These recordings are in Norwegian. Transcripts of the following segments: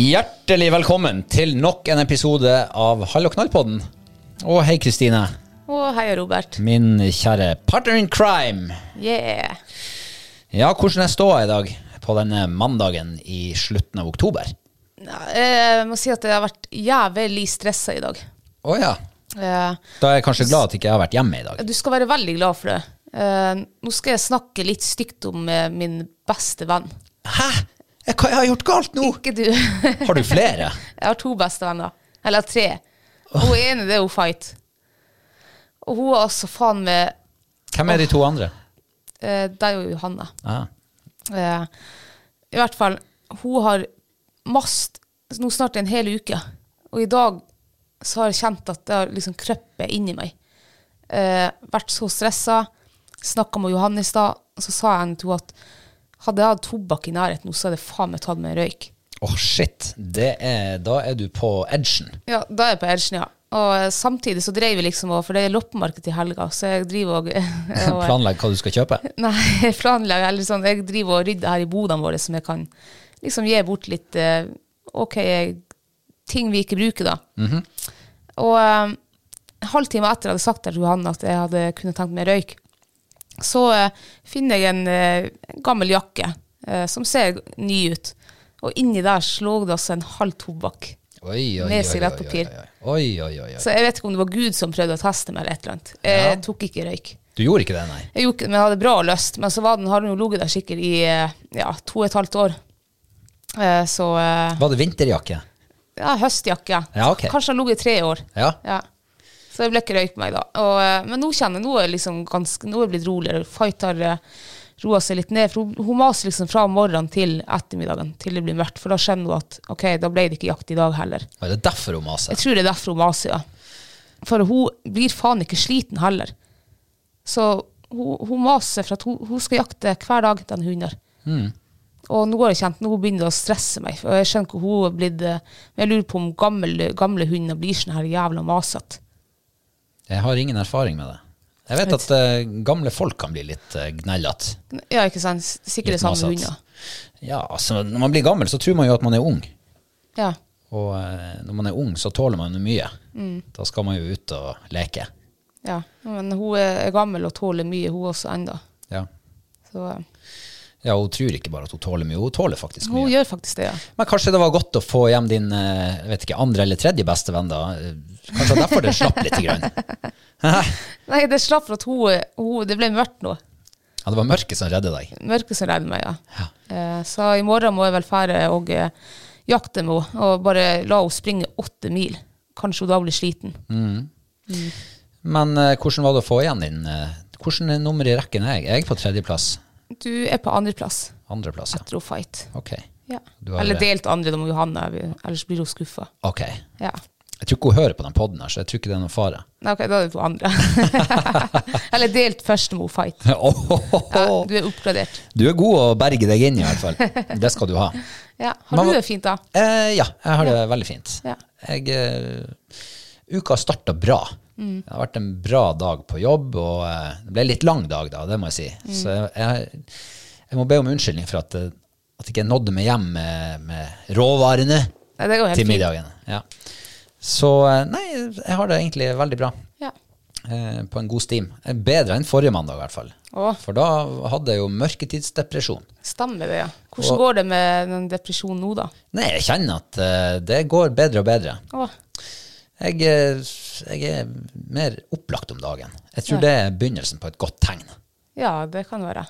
Hjertelig velkommen til nok en episode av Hall og knall-podden. Og hei, Kristine. Å, hei, Robert. Min kjære partner in crime. Yeah. Ja, hvordan er ståa i dag på denne mandagen i slutten av oktober? Ja, Jeg må si at jeg har vært jævlig stressa i dag. Å ja. Eh, Da er jeg kanskje glad at jeg ikke har vært hjemme i dag. Du skal være veldig glad for det. Eh, Nå skal jeg snakke litt stygt om eh, min beste venn. Hæ? Hva jeg har gjort galt nå? Ikke du. Har du flere? Jeg har to bestevenner. Eller tre. Hun ene det er hun Fight. Og hun er altså faen med Hvem er de to andre? eh, Det er jo Johanne. Ah. Eh, I hvert fall, hun har mast nå snart en hel uke. Og i dag så har jeg kjent at det har liksom krøpet inni meg. Eh, vært så stressa. Snakka med Johanne i stad, så sa jeg til henne at hadde jeg hatt tobakk i nærheten nå, så hadde jeg faen meg tatt meg en røyk. Åh, shit. Det er, da er du på edgen. Ja, da er jeg på edgen, ja. Og eh, samtidig så dreiv vi liksom, og- for det er loppemarked til helga, så jeg driver og, og Planlegg hva du skal kjøpe. Nei, jeg planlegger eller sånn, jeg driver og rydder her i bodene våre som jeg kan liksom gi bort litt eh, ok, ting vi ikke bruker da. Og um, halvtime etter jeg hadde sagt til Johan at jeg hadde kunnet tenkt meg røyk, så eh, finner jeg en eh, gammel jakke eh, som ser ny ut. Og inni der slår det altså en halv tobakk. Oi, oi, Med sigarettpapir. Så jeg vet ikke om det var Gud som prøvde å teste meg eller et eller annet. Jeg tok ikke røyk. Du gjorde ikke det, nei? Jeg gjorde ikke men jeg hadde bra lyst. Men så var den, har den jo ligget der sikkert i ja, to og et halvt år. Så Var det vinterjakke? ja, høstjakke. Ja, okay. Kanskje den har ligget i tre år. Ja. Ja. Så det ble ikke røyk på meg da. Og, eh, men nå kjenner jeg, nå er jeg liksom ganske, nå er jeg blitt roligere. Fight har uh, roa seg litt ned. For hun, hun maser liksom fra morgenen til ettermiddagen til det blir mørkt. For da skjønner hun at ok, da ble det ikke jakt i dag heller. Var det derfor hun maser? Jeg tror det er derfor hun maser, ja. For hun blir faen ikke sliten heller. Så hun, hun maser for at hun, hun skal jakte hver dag, den hunden Mm. Og nå har jeg kjent, nå begynner det å stresse meg. For jeg skjønner ikke hun er blitt eh, jeg lurer på om gamle, gamle hunder blir sånn her jævla masete. Jeg har ingen erfaring med det. Jeg vet at uh, gamle folk kan bli litt uh, gnellete. Ja, ikke sant? Sikkert det samme med hunder. Ja, altså, når man blir gammel, så tror man jo at man er ung. Ja. Og uh, når man er ung, så tåler man jo mye. Mm. Da skal man jo ut og leke. ja. Men hun er gammel og tåler mye, hun også ennå. Ja. Så eh, ja, hun tror ikke bare at hun tåler mye, hun tåler faktisk mye. hun gjør faktisk det, ja. Men kanskje det var godt å få hjem din eh, jeg vet ikke, andre eller tredje beste venn, da. Kanskje derfor det slapp litt. Grann. Nei, det slapp for at hun, hun Det ble mørkt nå. Ja, det var mørket som reddet deg. Mørket som redder meg, ja. Eh, så i morgen må jeg vel fære og eh, jakte med henne, og bare la henne springe åtte mil. Kanskje hun da blir sliten. Men eh, hvordan var det å få igjen din Hvordan nummer i rekken er jeg? Jeg er på tredjeplass. Du er på andreplass Andreplass, ja. etter å fight. Ok. Ja. Har- Eller delt andre, da må Johanne, ellers blir hun skuffa. Ok. Ja. Jeg tror ikke hun hører på den podden her, så jeg tror ikke det er noe fare. Ok, da er det to andre. Eller delt først med fight. Ja, du er oppgradert. Du er god å berge deg inn, i hvert fall. Det skal du ha. Ja. Har du det fint, da? Eh, ja, jeg har det veldig fint. Ja. Jeg, uh, uka starta bra. Mm. Det har vært en bra dag på jobb, og uh, det ble en litt lang dag, da, det må jeg si. Mm. Så jeg, jeg, jeg må be om unnskyldning for at, eh, at jeg ikke nådde meg hjem med, med råvarene Ja, det går helt til middagen. Ja. Så eh, nei, jeg har det egentlig veldig bra. Ja. Eh, på en god stim. Eh, Bedre enn forrige mandag, i hvert fall. Å. For da hadde jeg jo mørketidsdepresjon. Stemmer det, ja. Hvordan Og- går det med den depresjonen nå, da? Nei, jeg kjenner at uh, det går bedre og bedre. Å, Jeg, jeg er mer opplagt om dagen. Jeg tror Ja. det er begynnelsen på et godt tegn. ja, det kan være.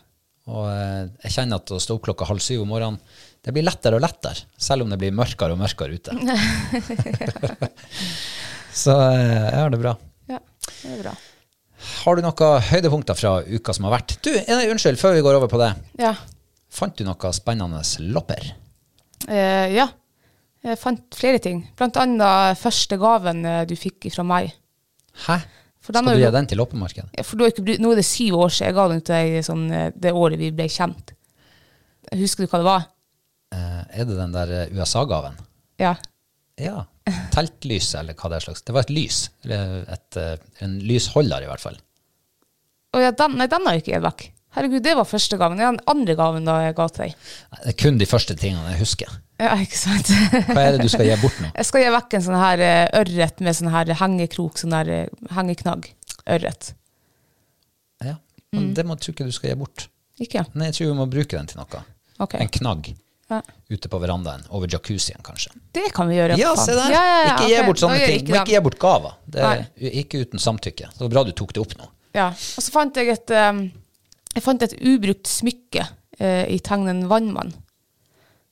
Og uh, jeg kjenner at å stå opp klokka halv syv om morgenen, det blir lettere og lettere, selv om det blir mørkere og mørkere ute. Så eh, jeg har det bra. Ja, det er bra. Har du noen høydepunkter fra uka som har vært? Du, eh, unnskyld, før vi går over på det. Ja. Fant du noen spennende lopper? Eh, ja. Jeg fant flere ting. Blant annet første gaven eh, du fikk fra meg. Hæ? Skal du gi den til loppemarkedet? Ja, for du har ikke, nå er det syv år siden jeg ga den til deg sånn, det året vi ble kjent. Husker du hva det var? Eh, er det den der eh, USA-gaven? Ja. Ja. Teltlyset, eller hva det er slags. Det var et lys. Eller et, eh, en lysholder, i hvert fall. Å ja, den, nei, den har jeg ikke gitt vekk. Herregud, det var første gaven. Det er den andre gaven da jeg ga til deg. Det er kun de første tingene jeg husker. Ja, ikke sant? Hva er det du skal gi bort nå? Jeg skal gi vekk en sånn her ørret med sånn her hengekrok, sånn her hengeknagg. Ørret. Ja, men Det må tror ikke du skal gi bort. Ikke? Nei, jeg tror vi må bruke den til noe. Okay. En knagg Ja. ute på verandaen, over jacuzzien kanskje. Det kan vi gjøre. Ja, se der! Ja, ja, ikke gi ok. bort sånne ting. Ikke, ikke gi bort gaver. Det er Nei. ikke uten samtykke. Så det var bra du tok det opp nå. Ja, og så fant jeg et um, Jeg fant et ubrukt smykke uh, i tegnen Vannmann,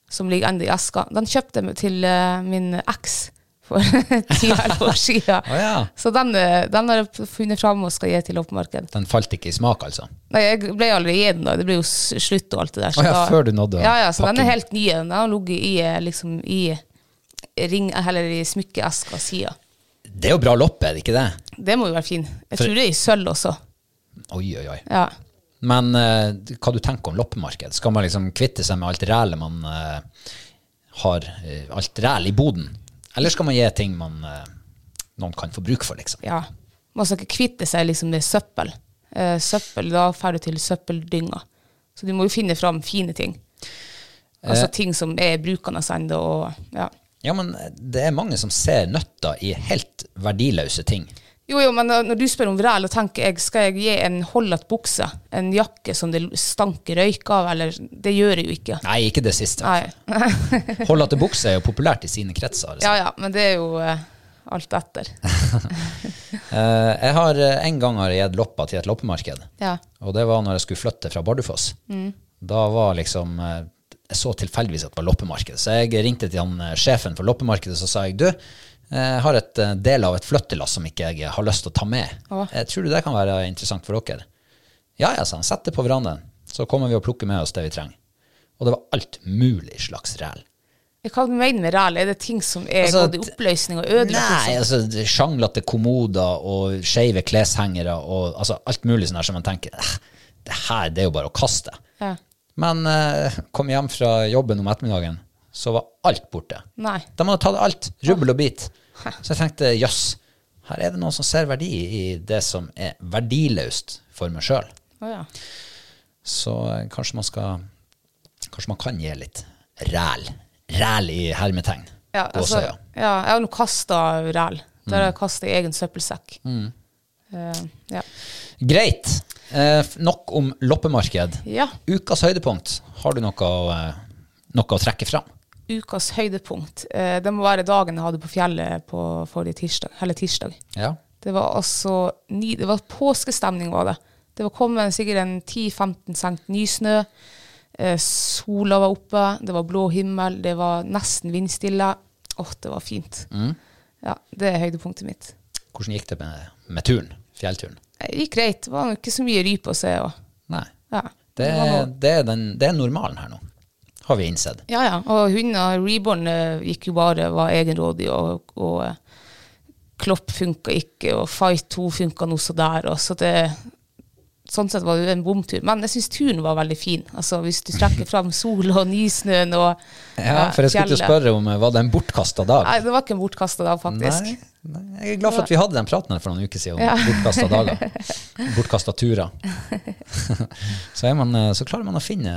som ligger enda i eska. Den kjøpte jeg til uh, min eks for ti-elleve år siden. oh, ja. Så den, eh, den har jeg funnet fram og skal gi til loppemarked. Den falt ikke i smak, altså. Nei, jeg ble aldri gitt den da. Det ble jo slutt og alt det der. så oh, ja, da- før du nådde Ja, ja, så den er helt ny. Den har ligget i, eh, liksom, i ring, eller i smykkeeska sida. Det er jo bra loppe, er det ikke det? Det må jo være fin. Jeg For- tror det er i sølv også. Oi, oi, oi. Ja. Men uh, hva du tenker om loppemarked? Skal man liksom kvitte seg med alt rælet man uh, har, uh, alt ræl i boden? Eller skal man gi ting man, eh, noen kan få bruk for, liksom? ja. Man skal ikke kvitte seg liksom med søppel. Eh, søppel, da drar du til søppeldynga. Så du må jo finne fram fine ting. Altså Eh. ting som er brukende ennå. Ja. Ja, men det er mange som ser nøtta i helt verdiløse ting. Jo, jo, men når du spør om vræl, og tenker jeg, skal jeg gi en holdete bukse, en jakke som det stanker røyk av, eller Det gjør jeg jo ikke. Nei, ikke det siste. Nei. Bukse er jo populært i sine kretser. Liksom. Ja, ja, men det er jo uh, alt etter. Eh, jeg har eh, en gang har jeg gitt loppa til et loppemarked. Ja. Og det var når jeg skulle flytte fra Bardufoss. Da var liksom Jeg så tilfeldigvis at det var loppemarked, så jeg ringte til han sjefen for loppemarkedet så sa jeg, du, jeg har et eh, del av et flyttelass som ikke jeg har lyst til å ta med. Jeg tror du det kan være interessant for dere? Ja, ja, sa han. Sett det på verandaen. Så kommer vi og plukker med oss det vi trenger. Og det var alt mulig slags ræl. Hva du mener med ræl? Er det ting som er Altså, gått i oppløsning og ødelagt? Nei, liksom? altså sjanglete kommoder og skeive kleshengere og altså, alt mulig sånn her som man tenker "Eh, det her det er jo bare å kaste. Ja. Men eh, kom hjem fra jobben om ettermiddagen, så var alt borte. Nei. De hadde tatt alt, rubbel og bit. Så jeg tenkte jøss, her er det noen som ser verdi i det som er verdiløst for meg sjøl. Oh, ja. Så eh, kanskje man skal Kanskje man kan gi litt ræl. Ræl i hermetegn. Ja, altså, ja, jeg har nå kasta ræl. Der har jeg Mm. kasta i egen søppelsekk. Eh, ja. Greit. Eh, nok om loppemarked. ja. Ukas høydepunkt. Har du noe, å, eh, noe å trekke fram? Ukas høydepunkt. Eh, det må være dagen jeg hadde på fjellet på forrige tirsdag. Eller tirsdag. Ja. Det var altså ny, Det var påskestemning, var det. Det var kommet sikkert en 10-15 cent nysnø. Eh, sola var oppe, det var blå himmel, det var nesten vindstille. Åh, det var fint. Mm. Ja, det er høydepunktet mitt. Hvordan gikk det med, med turen? Fjellturen? Det gikk greit. Det var ikke så mye rype å se. Og, Nei. ja. Det, er- det, er den, det er normalen her nå, har vi innsett. Ja, ja. Og hunder, Reborn eh, gikk jo bare, var egenrådig, og, og eh, Klopp funka ikke, og Fight 2 funka noe så der. Og så det, sånn sett var det en bomtur. Men jeg syns turen var veldig fin. Altså Hvis du trekker fram sol og nysnøen og Ja, for jeg skulle til å spørre om eh, var det en bortkasta dag? Nei, det var ikke en bortkasta dag, faktisk. Nei, nei, jeg er glad for at vi hadde den praten her for noen uker siden om Ja. bortkasta dager. Bortkasta turer. så, man, eh, så klarer man å finne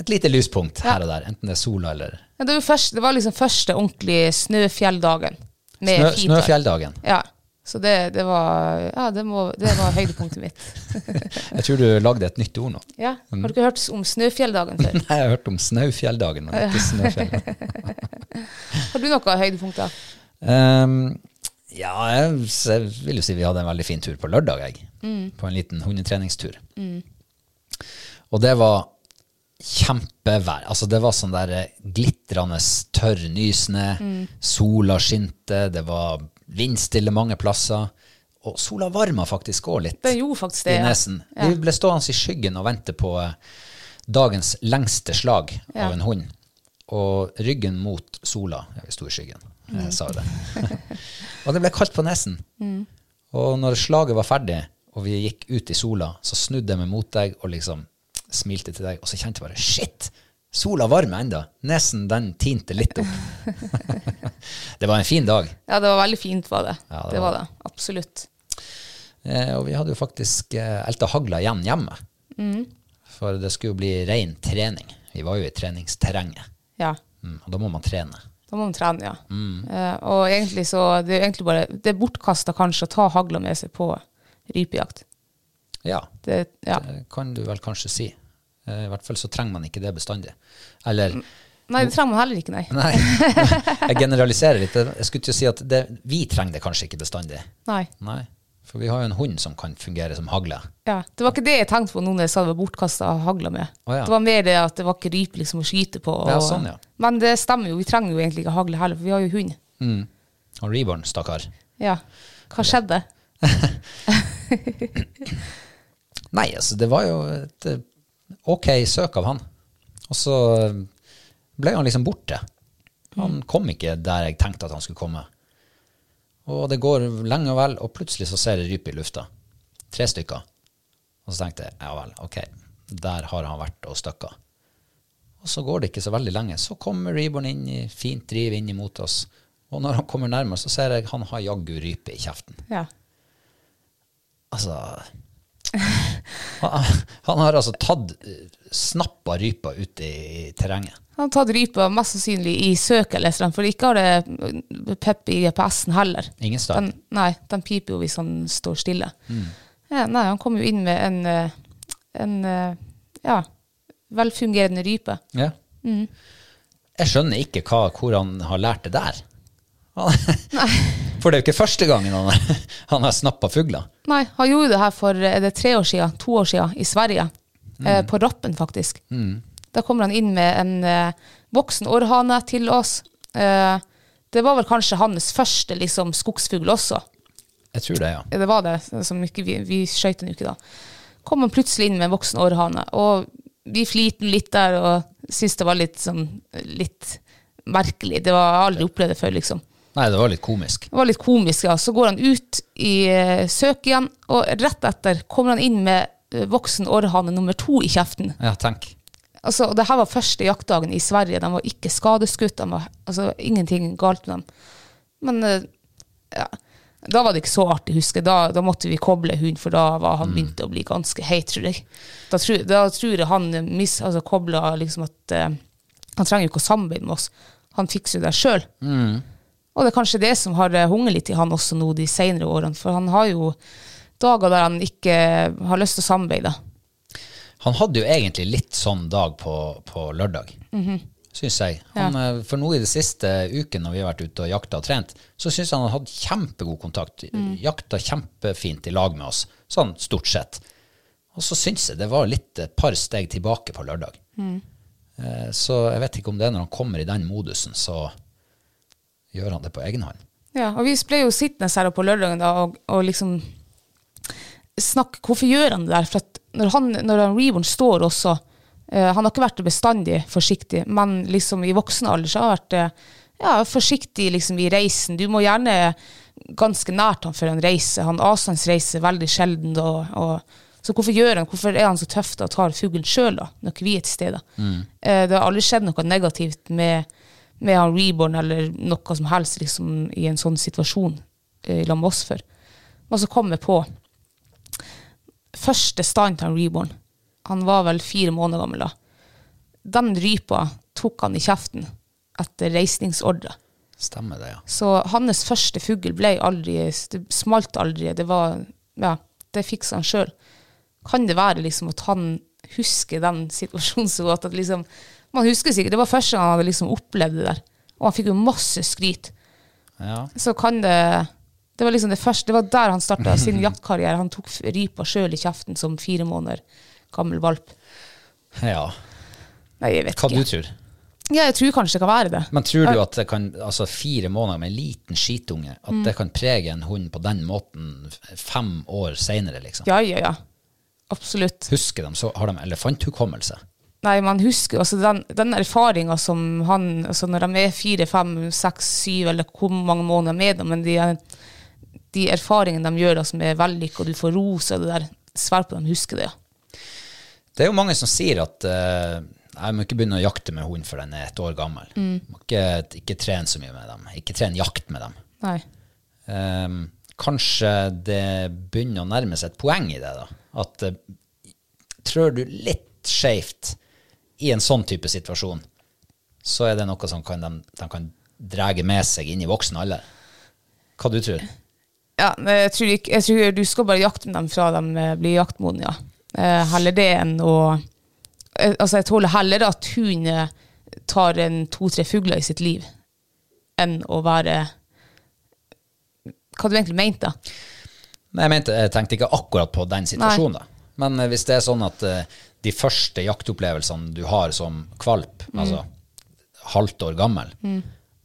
et lite lyspunkt her og der, enten det er sola eller Ja, det, var jo først, det var liksom første ordentlige snøfjelldagen. Med snø. Snøfjelldagen. Ja. Så det, det var Ja, det, må, det var høydepunktet mitt. Jeg tror du lagde et nytt ord nå. Ja. Har du ikke hørt om Snøfjelldagen før? Nei, jeg har hørt om Snaufjelldagen, men ikke Snøfjell. Har du noe høydepunkter? Um, ja, jeg, jeg vil jo si vi hadde en veldig fin tur på lørdag, jeg. På en liten hundetreningstur. Og det var kjempevær. Altså det var sånn der eh, glitrende tørr nysnø. Sola skinte, det var vindstille mange plasser. Og sola varma faktisk òg litt det gjorde faktisk det. i nesen. Ja. Vi ble stående i skyggen og vente på eh, dagens lengste slag Ja. av en hund. Og ryggen mot sola. Vi sto i skyggen, Mm. jeg sa det. og det ble kaldt på nesen. Og når slaget var ferdig, og vi gikk ut i sola, så snudde jeg meg mot deg og liksom smilte til deg, og så kjente jeg bare shit! Sola varmer enda. Nesen den tinte litt opp. det var en fin dag. Ja, det var veldig fint, var det. Ja, det det, var det. Absolutt. Eh, og vi hadde jo faktisk eh, elta hagla igjen hjemme. Mm. For det skulle jo bli ren trening. Vi var jo i treningsterrenget. Ja. Mm, og da må man trene. Da må man trene, ja. Mm. Eh, og egentlig så Det er egentlig bare Det er bortkasta kanskje å ta hagla med seg på rypejakt. Ja, Det, ja. det kan du vel kanskje si. Eh, I hvert fall så trenger man ikke det bestandig. Eller Nei, det trenger man heller ikke, nei. Nei, jeg generaliserer litt. Jeg skulle til å si at det, vi trenger det kanskje ikke bestandig. nei. Nei, for vi har jo en hund som kan fungere som hagle. Ja, Det var ikke det jeg tenkte på nå når jeg sa det var bortkasta hagla med. Oh, ja. Det var mer det at det var ikke ryp liksom å skyte på. Og, Ja, sånn, ja. Men det stemmer jo, vi trenger jo egentlig ikke hagle heller, for vi har jo hund. Mm. Og Reborn, stakkar. Ja. Hva skjedde? Nei, altså, det var jo et eh, ok søk av han. Og så ble han liksom borte. Han kom ikke der jeg tenkte at han skulle komme. Og det går lenge og vel, og plutselig så ser jeg rype i lufta. Tre stykker. Og så tenkte jeg, ja vel, ok, der har han vært og støkka. Og så går det ikke så veldig lenge. Så kommer Reborn inn i fint driv inn imot oss. Og når han kommer nærmere, så ser jeg han har jaggu rype i kjeften. Ja. Altså han, han har altså tatt snappa rypa ute i terrenget. Han har tatt rypa mest sannsynlig i søkeleseren, for ikke har det pep i GPS-en heller. Ingen start. Den, nei, den piper jo hvis han står stille. Ja, nei, han kom jo inn med en, eh, en eh, ja, velfungerende rype. Ja. Jeg skjønner ikke hva, hvor han har lært det der. Han, for det er jo ikke første gangen han, har- han har snappa fugler. Nei, han gjorde det her for er det tre år siden, to år siden, i Sverige. Eh, på Rappen, faktisk. Da kommer han inn med en eh, voksen orrhane til oss. Eh, det var vel kanskje hans første liksom, skogsfugl også. Jeg tror det, ja. Ja, Det var det, som ikke, vi, vi skøyt den jo ikke da. Kom han plutselig inn med en voksen orrhane, og vi flirte litt der og syntes det var litt, sånn, litt merkelig. Det var jeg har aldri opplevd det før, liksom. Nei, det var litt komisk. Det var litt komisk, ja. Så går han ut i eh, søk igjen, og rett etter kommer han inn med eh, voksen orrhane nummer to i kjeften. Ja, tenk. Altså, og det her var første jaktdagen i Sverige. De var ikke skadeskutt. De var, altså, ingenting galt med dem. Men eh, ja, da var det ikke så artig, husker jeg. Da, da måtte vi koble hund, for da var han begynt å bli ganske heit, tror jeg. Da, tror- da tror jeg han mis, altså, kobla liksom at uh, Han trenger jo ikke å samarbeide med oss. Han fikser jo det sjøl. Og det er kanskje det som har eh, hunget litt i han også nå de senere årene. For han har jo dager der han ikke har lyst til å samarbeide. Han hadde jo egentlig litt sånn dag på, på lørdag, syns jeg. Han, ja. For nå i de siste ukene når vi har vært ute og jakta og trent, så syns jeg han har hatt kjempegod kontakt. Jakta kjempefint i lag med oss, sånn stort sett. Og så syns jeg det var litt et par steg tilbake på lørdag. Mm. Så jeg vet ikke om det er når han kommer i den modusen, så gjør han det på egen hånd. Ja, og vi ble jo sittende her på lørdagen da, og, og liksom snakke Hvorfor gjør han det der? For når han, når han Reborn står også eh, Han har ikke vært bestandig forsiktig, men liksom i voksen alder så har han vært eh, ja, forsiktig liksom i reisen. Du må gjerne ganske nært han før han reiser. Han avstandsreiser veldig sjelden. Og, og, så hvorfor gjør han, hvorfor er han så tøff da og tar fuglen sjøl, når ikke vi er til stede? Eh, det har aldri skjedd noe negativt med, med han Reborn eller noe som helst liksom, i en sånn situasjon eh, sammen med oss før. Men så kom jeg på første stand til han Reborn. Han var vel fire måneder gammel da. Den rypa tok han i kjeften etter reisningsordre. Stemmer det, ja. Så hans første fugl ble aldri Det smalt aldri. Det var Ja, det fiksa han sjøl. Kan det være liksom at han husker den situasjonen så godt at liksom Man husker sikkert Det var første gang han hadde liksom opplevd det der. Og han fikk jo masse skryt. ja. Så kan det Det var liksom det første Det var der han starta sin jaktkarriere. Han tok rypa sjøl i kjeften som fire måneder gammel valp. Ja. Nei, jeg vet Hva ikke. du tror? Ja, jeg tror kanskje det kan være det. Men tror du at det kan, altså fire måneder med en liten skitunge, at Mm. det kan prege en hund på den måten fem år senere, liksom? Ja, ja, ja. Absolutt. Husker de, så har de elefanthukommelse. Nei, man husker altså den, den erfaringa som han altså Når de er fire, fem, seks, syv, eller hvor mange måneder med dem, men de, de erfaringene de gjør da, som er vellykka, og du får ros og det der, svært på de husker det. ja. Det er jo mange som sier at uh, jeg må ikke begynne å jakte med hund før den er et år gammel. Mm. Må ikke, ikke trene så mye med dem. Ikke trene jakt med dem. Nei. Um, kanskje det begynner å nærme seg et poeng i det, da. At uh, trør du litt skjevt i en sånn type situasjon, så er det noe som kan de, de kan drege med seg inn i voksen alder. Hva du tror Ja, jeg tror, ikke, jeg tror du skal bare jakte med dem fra de eh, blir jaktmodne, ja. Eh, heller det enn å eh, Altså, jeg tåler heller at hun tar en to-tre fugler i sitt liv, enn å være Hva du egentlig mente, da? Nei, jeg, mente, jeg tenkte ikke akkurat på den situasjonen, da. Men hvis det er sånn at de første jaktopplevelsene du har som kvalp, altså halvt år gammel,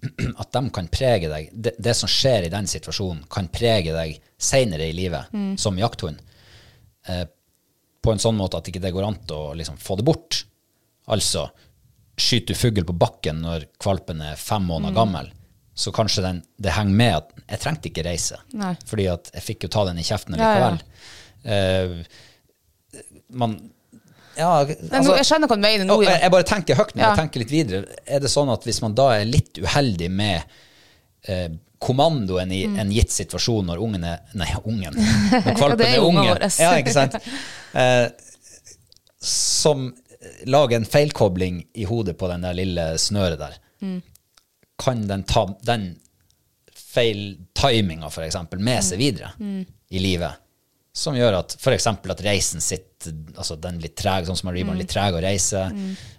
at de kan prege deg det, det som skjer i den situasjonen, kan prege deg seinere i livet som jakthund. Eh, på en sånn måte at ikke det går an å liksom, få det bort. Altså, skyter du fugl på bakken når kvalpen er fem måneder gammel, så kanskje den, det henger med at jeg trengte ikke reise. Nei. Fordi at jeg fikk jo ta den i kjeften Ja, ja. likevel. Eh, man ja, altså, jeg skjønner hva du mener nå. Ja. jeg, bare tenker høyt når jeg tenker litt videre. Er det sånn at hvis man da er litt uheldig med eh, kommandoen i en gitt situasjon når ungen er Nei, ungen. Når kvalpen Mm. er er unge. Ja, ikke sant? Eh, som lager en feilkobling i hodet på den der lille snøret der. Mm. Kan den ta den feiltiminga, f.eks., med Mm. seg videre i livet? Som gjør at f.eks. at reisen sitter altså den litt treg, sånn som Reborn, litt treg å reise.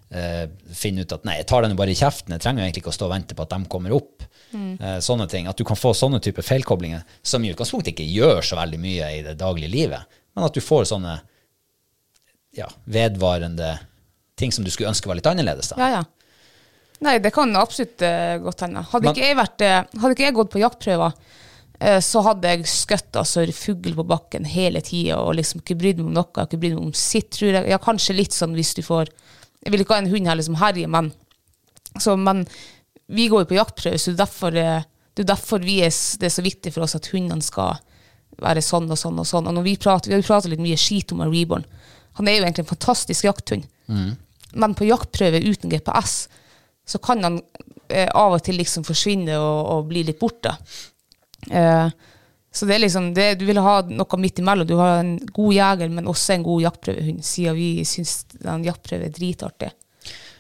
Eh, finne ut at nei, jeg tar den jo bare i kjeften, jeg trenger jo egentlig ikke å stå og vente på at de kommer opp. Eh, sånne ting. At du kan få sånne typer feilkoblinger, som i utgangspunktet ikke gjør så veldig mye i det daglige livet, men at du får sånne ja, vedvarende ting som du skulle ønske var litt annerledes. da. Ja, ja. Nei, det kan absolutt uh, godt hende. Hadde, Men- ikke jeg vært, hadde ikke jeg gått på jaktprøver, så hadde jeg skutt altså, fugl på bakken hele tida og liksom ikke brydd meg om noe. Ikke brydd meg om sitt, tror jeg. Ja, kanskje litt sånn hvis du får Jeg vil ikke ha en hund heller som herjer, men, så, men vi går jo på jaktprøve, så det er derfor, eh, det er derfor vi er, det er så viktig for oss at hundene skal være sånn og sånn og sånn. Og når vi prater, vi har jo pratet litt mye skit om Reborn. Han er jo egentlig en fantastisk jakthund. Men på jaktprøve uten GPS så kan han eh, av og til liksom forsvinne og, og bli litt borte. Eh, så det er liksom det, Du vil ha noe midt imellom. Du har en god jeger, men også en god jaktprøvehund, siden vi syns jaktprøve er dritartig.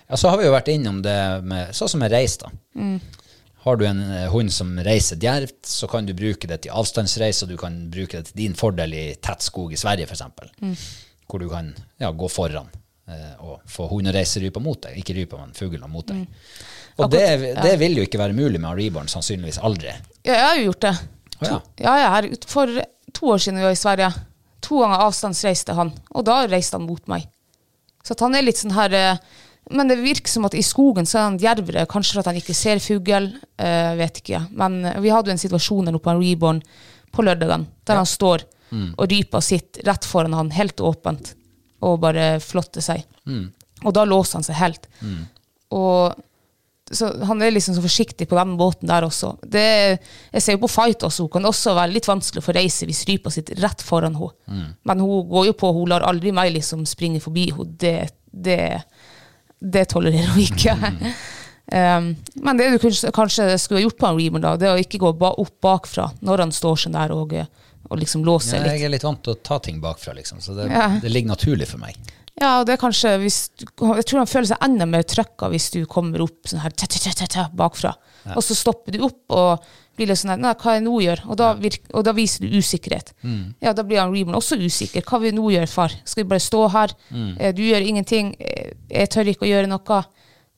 Ja, så har vi jo vært innom det med sånn som med reis, da. Mm. Har du en eh, hund som reiser djervt, så kan du bruke det til avstandsreis, og du kan bruke det til din fordel i tett skog i Sverige, f.eks. Mm. Hvor du kan ja, gå foran eh, og få hundereiserypa mot deg. Ikke rypa, men fuglene mot deg. Og det, Mm. Ja. det vil jo ikke være mulig med Reborn, sannsynligvis aldri. Ja, jeg har jo gjort det. To, ja. Ja, ja, her, ut- For to år siden vi var i Sverige. To ganger avstandsreiste han, og da reiste han mot meg. Så at han er litt sånn her eh, Men det virker som at i skogen så er han djervere, kanskje for at han ikke ser fugl. eh, vet ikke. Men eh, vi hadde jo en situasjon der oppe på en reborn på lørdagen, der han står og rypa sitter rett foran han, helt åpent. og bare flotte seg. Og da låser han seg helt. Og så han er liksom så forsiktig på den båten der også. Det, jeg ser jo på fight også, hun kan også være litt vanskelig å få reise hvis rypa sitter rett foran henne. Men hun går jo på, hun lar aldri meg liksom springe forbi henne. Det, det, det tolererer hun ikke. um, men det du kanskje, kanskje skulle ha gjort på en Reamer, da, det er å ikke gå ba opp bakfra når han står sånn der og, og liksom låser Ja, litt. jeg er litt vant til å ta ting bakfra, liksom, så det, Ja. det ligger naturlig for meg. Ja, og det er kanskje hvis du, Jeg tror han føler seg enda mer trøkka hvis du kommer opp sånn her bakfra. Og så stopper du opp og blir litt sånn her Nei, hva jeg nå gjør? Og da, virker, og da viser du usikkerhet. Ja, da blir han Reborn også usikker. Hva vil vi nå gjøre, far? Skal vi bare stå her? Eh, Du gjør ingenting. Eh, Jeg tør ikke å gjøre noe.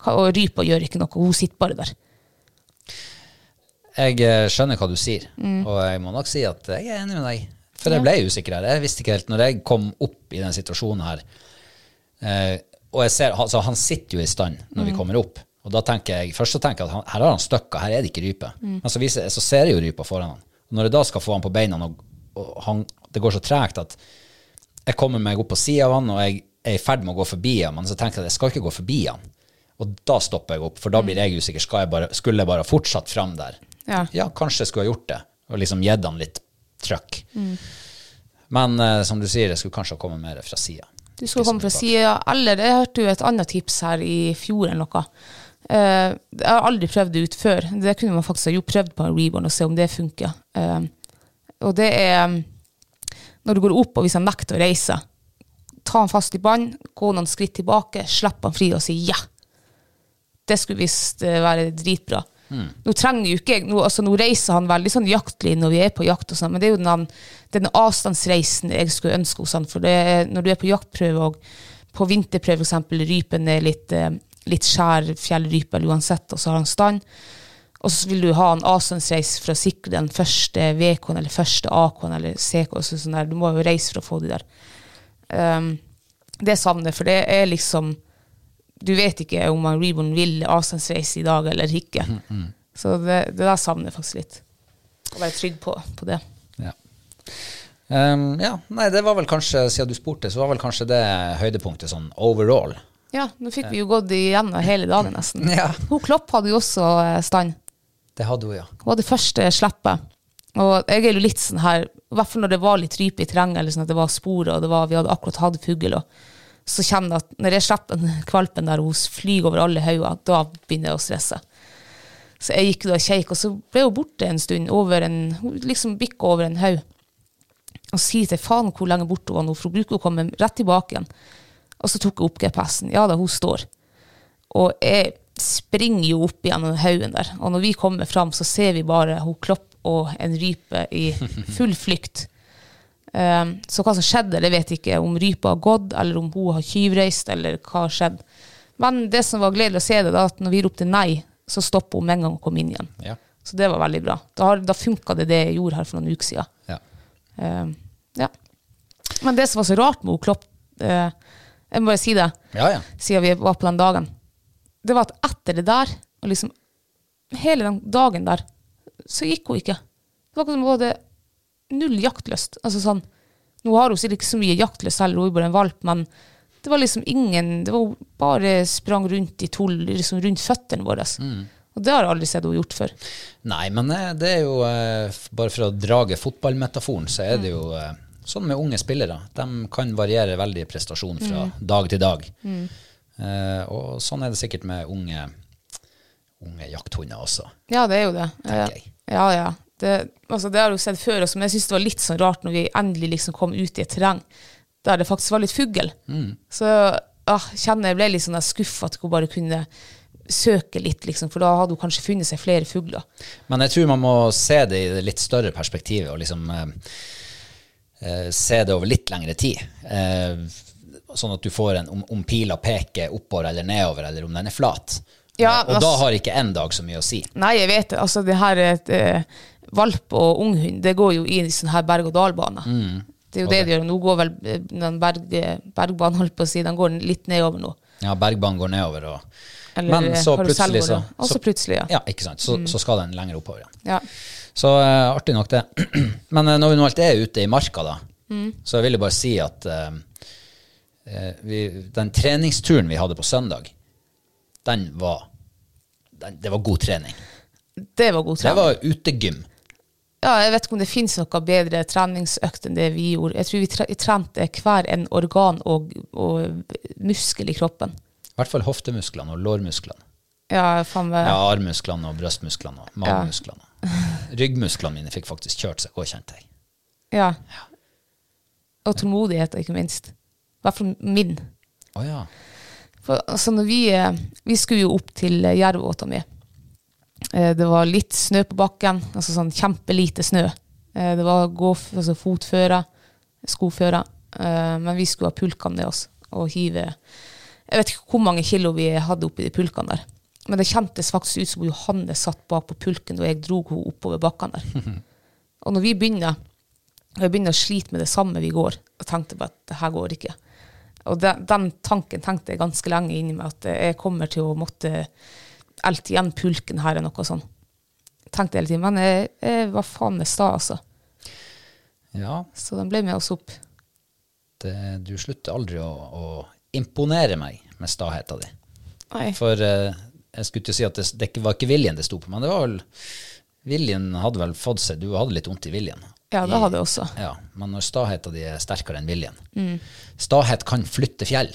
Og rypa gjør ikke noe. Hun sitter bare der. Jeg eh, skjønner hva du sier, Mm. og jeg må nok si at jeg er enig med deg. For jeg ble usikker her. Jeg visste ikke helt Når jeg kom opp i den situasjonen her, eh, og jeg ser, altså, han sitter jo i stand når Mm. vi kommer opp, og da tenker jeg, først så tenker jeg at han, her har han støkka, her er det ikke rype. Mm. Men så, viser, så ser jeg jo rypa foran han. Og når jeg da skal få han på beina, og, og han, det går så tregt at jeg kommer meg opp på sida av han, og jeg er i ferd med å gå forbi han, men så tenker jeg at jeg skal ikke gå forbi han. Og da stopper jeg opp, for da blir jeg usikker. Jeg bare, skulle jeg bare fortsatt fram der? Ja. kanskje jeg skulle ha gjort det, og liksom gitt han litt trøkk. Men eh, som du sier, jeg skulle kanskje ha kommet mer fra sida. Du skal komme fra sida. Eller jeg hørte jo et annet tips her i fjor eller noe. Uh, jeg har aldri prøvd det ut før. Det kunne man faktisk ha jo prøvd på en Reborn og se om det funker. Uh, og det er når du går opp, og hvis han nekter å reise, ta han fast i bånd, gå noen skritt tilbake, slipp han fri og si ja. Det skulle visst eh, være dritbra. Nå trenger jo ikke nå, altså nå reiser han veldig sånn jaktlig når vi er på jakt, og sånn, men det er jo den, den avstandsreisen jeg skulle ønske hos han. For det, når du er på jaktprøve og på vinterprøve f.eks. rypen er litt, eh, litt skjær fjellrype eller uansett, og så har han stand, og så vil du ha en avstandsreis for å sikre den første VK-en eller første AK-en eller CK. Så sånn. Du må jo reise for å få de der. Um, det savner for det er liksom Du vet ikke om han Reborn vil avstandsreise i dag eller ikke. Så det, det der savner jeg faktisk litt. Å være trygg på, på det. Ja. Um, ja, nei, det var vel kanskje, siden du spurte, så var vel kanskje det høydepunktet sånn overall. Ja, nå fikk vi jo gått igjennom hele dagen nesten. Ja. Hun Klopp hadde jo også eh, stand. Det hadde hun, ja. Hun hadde første slippet. Og jeg er jo litt sånn her, i hvert fall når det var litt rype i terrenget, eller sånn at det var spor, og det var, vi hadde akkurat hatt fugl, og så kjenner jeg at når jeg slipper den kvalpen der, hun flyr over alle hauger, da begynner jeg å stresse. Så jeg gikk da og kjekk, og så ble hun borte en stund, over en, liksom bikket over en haug. Og sier til faen hvor lenge borte hun var nå, for hun bruker å komme rett tilbake igjen. Og så tok jeg opp GPS-en. Ja da, hun står. Og jeg springer jo opp gjennom haugen der. Og når vi kommer fram, så ser vi bare hun Klopp og en rype i full flykt. Um, så hva som skjedde, det vet jeg ikke. Om rypa har gått, eller om hun har tyvreist, eller hva har skjedd. Men det som var gledelig å se, det da, at når vi ropte nei, så stoppa hun med en gang og kom inn igjen. Ja. Så det var veldig bra. Da, da funka det det jeg gjorde her for noen uker siden. ja. Uh, ja. Men det som var så rart med Klopp, uh, jeg må bare si det, Ja, ja. siden vi var på den dagen, det var at etter det der, og liksom hele den dagen der, så gikk hun ikke. Det var akkurat som hun hadde null jaktlyst. Altså sånn, nå har hun sikkert ikke så mye jaktlyst heller, hun er bare en valp, men det var liksom ingen, det var bare sprang rundt i tull, liksom rundt føttene våre. Og det har jeg aldri sett henne gjort før. Nei, men eh, det er jo eh, Bare for å drage fotballmetaforen, så er det jo eh, sånn med unge spillere. De kan variere veldig prestasjon fra dag til dag. Mm. og sånn er det sikkert med unge, unge jakthunder også. Ja, det er jo det. Tenker jeg. Ja, ja. Det, altså, det har jeg jo sett før men jeg syns det var litt sånn rart når vi endelig liksom kom ut i et terreng der det faktisk var litt fugl. Mm. Så ah, kjenner jeg ble litt sånn skuffa at hun bare kunne søke litt, liksom, for da hadde hun kanskje funnet seg flere fugler. Men jeg tror man må se det i det litt større perspektivet, og liksom eh, eh, se det over litt lengre tid. Eh, sånn at du får en om, om pila peker oppover eller nedover, eller om den er flat. Ja, Eh, og altså, da har ikke én dag så mye å si. Nei, jeg vet det. Altså, det her er et eh, valp og unghund, det går jo i sånn her berg-og-dal-bane. Det er jo det de gjør. Nå går vel eh, den berg, bergbanen, holdt på å si, den går litt nedover nå. Ja, bergbanen går nedover, og Eller Men så plutselig så. Og så plutselig, ja. ja. ikke sant? Så, så skal den lenger oppover igjen. ja. Så uh, artig nok det. Men uh, når vi nå alt er ute i marka, da, Mm. så jeg vil jeg bare si at eh, eh, vi, Den treningsturen vi hadde på søndag, den var den, Det var god trening. Det var god trening. Det var utegym. Ja, jeg vet ikke om det finnes noe bedre treningsøkt enn det vi gjorde. Jeg tror vi tre- trente hver en organ og, og muskel i kroppen. I hvert fall hoftemusklene og lårmusklene. Ja, faen meg. Ja, armmusklene og brystmusklene og magemusklene. Ryggmusklene mine fikk faktisk kjørt seg òg, kjente jeg. Ja. Og tålmodighet, ikke minst. I hvert fall min. Oh, ja. For, altså, når vi, eh, vi skulle jo opp til eh, Jervåta mi. Eh, Det var litt snø på bakken, altså sånn kjempelite snø. Eh, Det var gå, altså fotfører, skofører. Eh, Men vi skulle ha pulkene med oss og hive Jeg vet ikke hvor mange kilo vi hadde oppi de pulkene der. Men det kjentes faktisk ut som Johanne satt bak på pulken da jeg dro henne oppover bakken der. Og når vi begynner, jeg begynner å slite med det samme vi går, og tenkte bare at det her går ikke. Og den, den tanken tenkte jeg ganske lenge inni meg, at jeg kommer til å måtte elte igjen pulken her, eller noe sånt. Tenkte hele tiden, men jeg, jeg var faen meg sta, altså. ja Så den ble med oss opp. det, du slutter aldri å, å imponere meg med staheta din. Nei. For eh, jeg skulle ikke si at det, det var ikke viljen det sto på, men det var vel Viljen hadde vel fått seg Du hadde litt vondt i viljen. Ja, det hadde jeg også. Ja, Men når staheta din er sterkere enn viljen Stahet kan flytte fjell.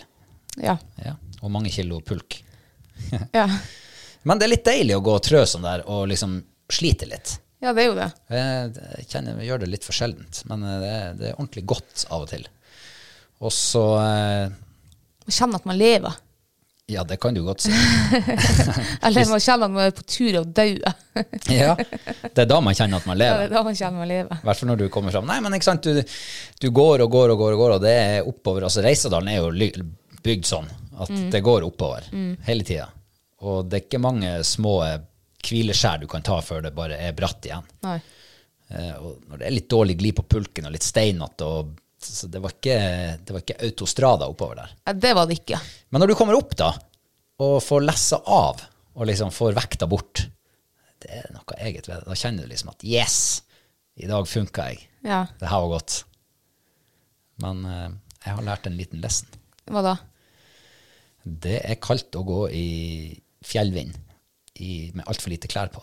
Ja. Ja, og mange kilo pulk. Ja, Men det er litt deilig å gå og trø sånn der og liksom slite litt. ja det er jo det. Jeg, kjenner jeg gjør det litt for sjeldent, men eh, det er, det er ordentlig godt av og til. Og så eh, Man kjenner at man lever. Ja, det kan du godt si. Eller man kjenner at man er på tur og dauer. Ja, det er da man kjenner at man lever. Ja, det er da man kjenner man lever. I hvert fall når du kommer fram. Nei, men ikke sant, du, du går og går og går, og går, og det er oppover. Altså, Reisadalen er jo bygd sånn at det går oppover hele tida. Og det er ikke mange små hvileskjær du kan ta før det bare er bratt igjen. Nei. Eh, og når det er litt dårlig glid på pulken og litt steinete, og så det var ikke, det var ikke autostrada oppover der. Nei, det var det ikke. Men når du kommer opp da, og får lessa av, og liksom får vekta bort, det er noe eget ved det. Da kjenner du liksom at yes, i dag funka jeg. Ja, Det her var godt. Men eh, jeg har lært en liten lesson. hva da? Det er kaldt å gå i fjellvind i, med altfor lite klær på.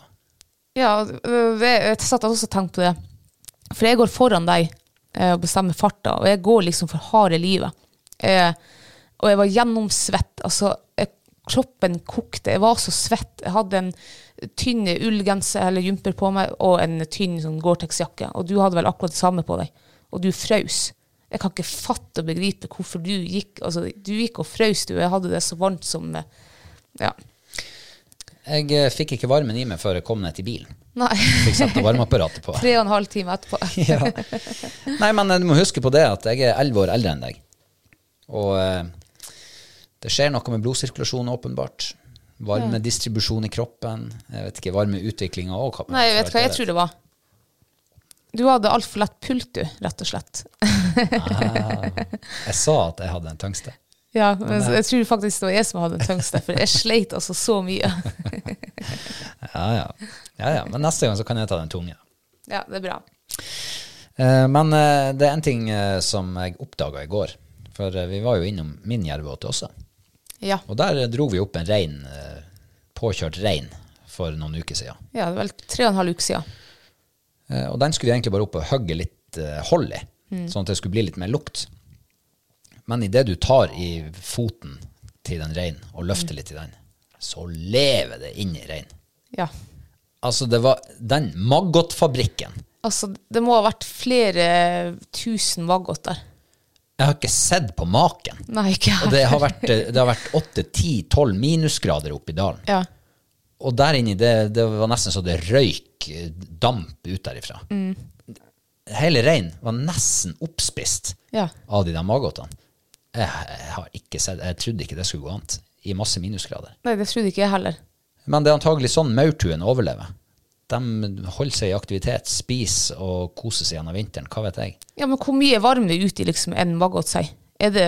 Ja, jeg satt også og tenkte på det. For jeg går foran deg eh, og bestemmer farta, og jeg går liksom for harde livet. Eh, og jeg var gjennomsvett. Altså, jeg, kroppen kokte. Jeg var så svett. Jeg hadde en tynn ullgenser eller jumper på meg og en tynn sånn Gore-Tex-jakke. Og du hadde vel akkurat det samme på deg. Og du frøs. Jeg kan ikke fatte og begripe hvorfor du gikk altså, Du gikk og frøs, du. Jeg hadde det så varmt som eh, Ja. Jeg eh, fikk ikke varmen i meg før jeg kom ned til bilen. Nei. Fikk sette varmeapparatet på. Tre og en halv time etterpå. ja. Nei, men eh, du må huske på det at jeg er elleve år eldre enn deg. Og eh, det skjer noe med blodsirkulasjonen, åpenbart. Varmedistribusjon i kroppen. Jeg vet ikke, varmeutviklinga òg. Nei, jeg vet hva jeg tror det var. Du hadde altfor lett pult, du, rett og slett. Jeg sa at jeg hadde en tungste. Ja, men jeg tror faktisk det var jeg som hadde den tyngste, for jeg sleit altså så mye. Ja, ja. ja, ja. Men neste gang så kan jeg ta den tunge. Ja, det er bra. Eh, men eh, det er en ting eh, som jeg oppdaga i går. For vi var jo innom min jervåte også. Ja. Og der dro vi opp en rein, påkjørt rein, for noen uker siden. ja, det er vel tre og en halv uke siden. Og den skulle vi egentlig bare opp og hogge litt hold i, sånn at det skulle bli litt mer lukt. Men idet du tar i foten til den reinen og løfter litt i den, så lever det inn i reinen. Ja. Altså, det var den Maggot-fabrikken. Altså, det må ha vært flere tusen maggot der. Jeg har ikke sett på maken. Nei, ikke Og det har vært, eh, det har vært 8-10-12 minusgrader oppe i dalen. Ja. Og der inni, det, det var nesten så det røyk eh, damp ut derifra. Hele reinen var nesten oppspist Ja. av de der magotene. Jeg, har ikke sett, jeg trodde ikke det skulle gå an i masse minusgrader. Nei, det trodde ikke jeg heller. Men det er antagelig sånn maurtuen overlever. De holder seg i aktivitet, spiser og koser seg gjennom vinteren. Hva vet jeg. Ja, men hvor mye varme ute i liksom en maggot seg? Er det,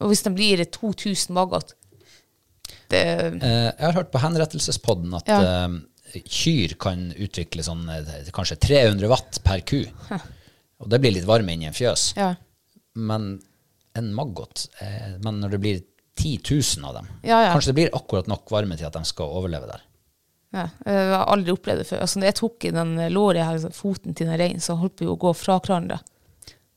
og hvis det blir 2000 maggot, det, Eh, jeg har hørt på henrettelsespodden at Ja. eh, kyr kan utvikle sånn eh, kanskje 300 watt per ku. Og det blir litt varme inni en fjøs. ja. Men en maggot, eh, men når det blir 10 000 av dem, Ja, ja. kanskje det blir akkurat nok varme til at de skal overleve der. Ja, jeg har aldri opplevd det før. Altså, når jeg tok i den låret her, altså, foten til den reinen, så holdt vi å gå fra hverandre.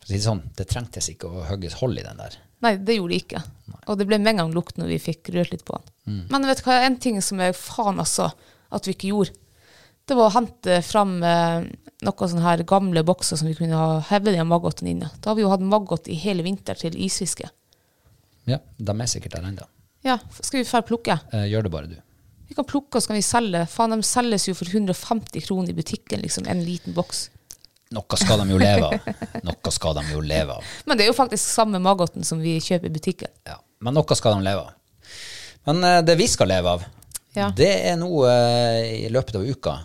Det sånn, det trengtes ikke å hugges hold i den der. Nei, det gjorde det ikke. Og det ble med en gang lukt når vi fikk rørt litt på den. Men vet du hva, en ting som er faen altså at vi ikke gjorde, det var å hente fram eh, noen sånne her gamle bokser som vi kunne ha hevet den maggoten inne. Da har vi jo hatt maggot i hele vinter til isfiske. Ja, de er sikkert der ennå. Ja, skal vi dra plukke? Eh, gjør det bare du. Vi kan plukke, og så kan vi selge. Faen, de selges jo for 150 kroner i butikken, liksom, en liten boks. Noe skal de jo leve av. Noe skal de jo leve av. Men det er jo faktisk samme maggoten som vi kjøper i butikken. Ja. Men noe skal de leve av. Men eh, det vi skal leve av, Ja. det er nå eh, i løpet av uka